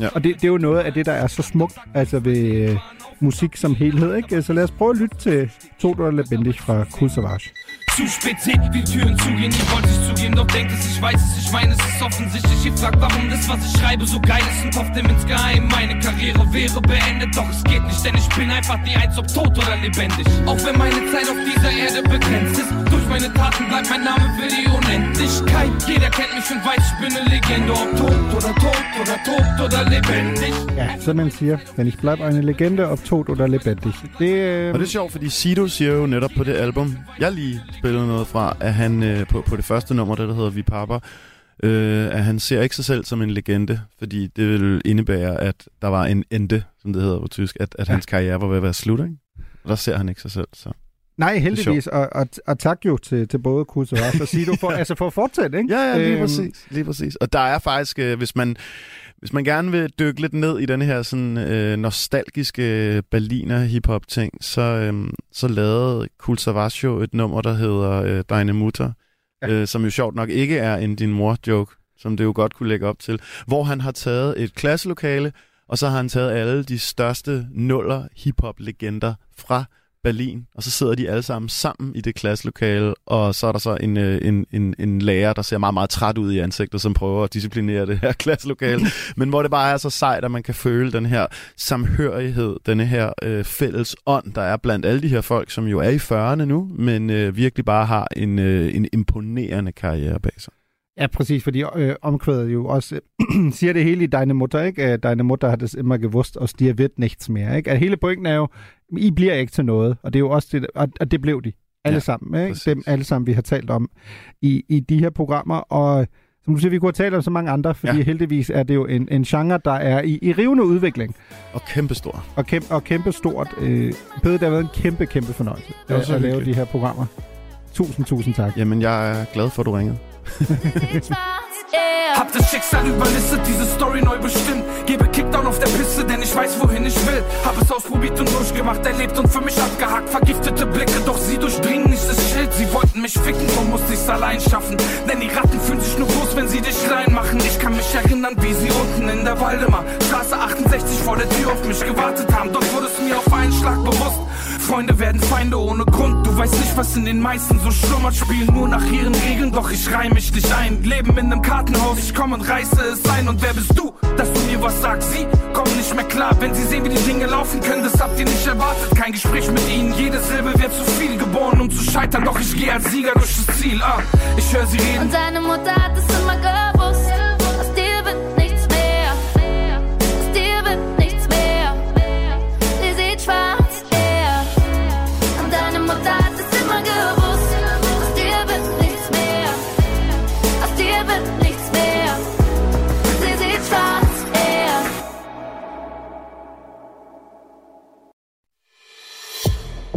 Ja. Og det, det er jo noget af det, der er så smukt altså ved øh, musik som helhed. Ikke? Så lad os prøve at lytte til to eller Lebendig fra Cool Savage. Zu spät will Türen zugehen, ich wollte nicht zugehen, doch denk es, ich weiß es, ich meine, es ist offensichtlich. Ich frag, warum das, was ich schreibe, so geil ist und hoffe dem insgeheim. Meine Karriere wäre beendet, doch es geht nicht, denn ich bin einfach die Eins, ob tot oder lebendig. Auch wenn meine Zeit auf dieser Erde begrenzt ist, durch meine Taten bleibt mein Name für die Unendlichkeit. Jeder kennt mich und weiß, ich bin eine Legende, ob tot oder tot oder tot oder lebendig. Ja, som man siger, men ich bleib eine Legende, ob tot oder lebendig. Det, øh, Og det er sjovt, fordi Sido siger jo netop på det album, jeg lige spillede noget fra, at han øh, på, på det første nummer, det der hedder Vi Papper, øh, at han ser ikke sig selv som en legende, fordi det vil indebære, at der var en ende, som det hedder på tysk, at, at hans karriere var ved at være slut, ikke? Og der ser han ikke sig selv, så... Nej, heldigvis, og, og, og tak jo til, til både Kus og Ras og Sido for, (laughs) altså for at fortsætte, ikke? Ja, ja, lige Øhm, præcis. Lige præcis. Og der er faktisk, øh, hvis man hvis man gerne vil dykke lidt ned i denne her sådan øh, nostalgiske Berliner hiphop ting, så øh, så lavede Cool Savage jo et nummer der hedder øh, Deine Mutter, ja. øh, som jo sjovt nok ikke er en din mor joke, som det jo godt kunne lægge op til, hvor han har taget et klasselokale, og så har han taget alle de største nuller hiphop legender fra Berlin, og så sidder de alle sammen sammen i det klasselokale, og så er der så en, øh, en, en, en lærer, der ser meget, meget træt ud i ansigtet, som prøver at disciplinere det her (laughs) klasselokale, men hvor det bare er så sejt, at man kan føle den her samhørighed, denne her øh, fælles ånd, der er blandt alle de her folk, som jo er i 40'erne nu, men øh, virkelig bare har en, øh, en imponerende karriere bag sig. Ja, præcis, fordi øh, omkvædet jo også øh, (clears throat) siger det hele i Deine Mutter, ikke? Øh, Deine Mutter har det immer gewusst, og dir wird nichts mere, ikke? At hele pointen er jo, I bliver ikke til noget, og det er jo også det, og, og det blev de. Alle Ja, sammen, ikke? Dem alle sammen, vi har talt om i, i de her programmer, og som du siger, vi kunne have talt om så mange andre, fordi ja. Heldigvis er det jo en, en genre, der er i, i rivende udvikling. Og kæmpestor. Og, kæmpe, og kæmpe stort. Øh, Pede, det har været en kæmpe, kæmpe fornøjelse at, at lave de her programmer. Tusind, tusind tak. Jamen, jeg er glad for, at du ringede. (laughs) Hab das Schicksal überlistet, diese Story neu bestimmt. Gebe Kickdown auf der Piste, denn ich weiß, wohin ich will. Hab es ausprobiert und durchgemacht, erlebt und für mich abgehakt. Vergiftete Blicke, doch sie durchdringen nicht das Schild. Sie wollten mich ficken, so musste ich's allein schaffen. Denn die Ratten fühlen sich nur groß, wenn sie dich reinmachen. Ich kann mich erinnern, wie sie unten in der Waldemar Straße 68 vor der Tür auf mich gewartet haben. Dort wurde es mir auf einen Schlag bewusst. Freunde werden Feinde ohne Grund. Du weißt nicht, was in den meisten so schlummert. Spielen nur nach ihren Regeln, doch ich reih mich nicht ein. Leben in einem Kartenhaus, ich komm und reiße es ein. Und wer bist du, dass du mir was sagst? Sie kommen nicht mehr klar, wenn sie sehen, wie die Dinge laufen können. Das habt ihr nicht erwartet. Kein Gespräch mit ihnen, jede Silbe wird zu viel geboren, um zu scheitern. Doch ich gehe als Sieger durch das Ziel. Ah, ich höre sie reden. Und deine Mutter hat es immer gewusst.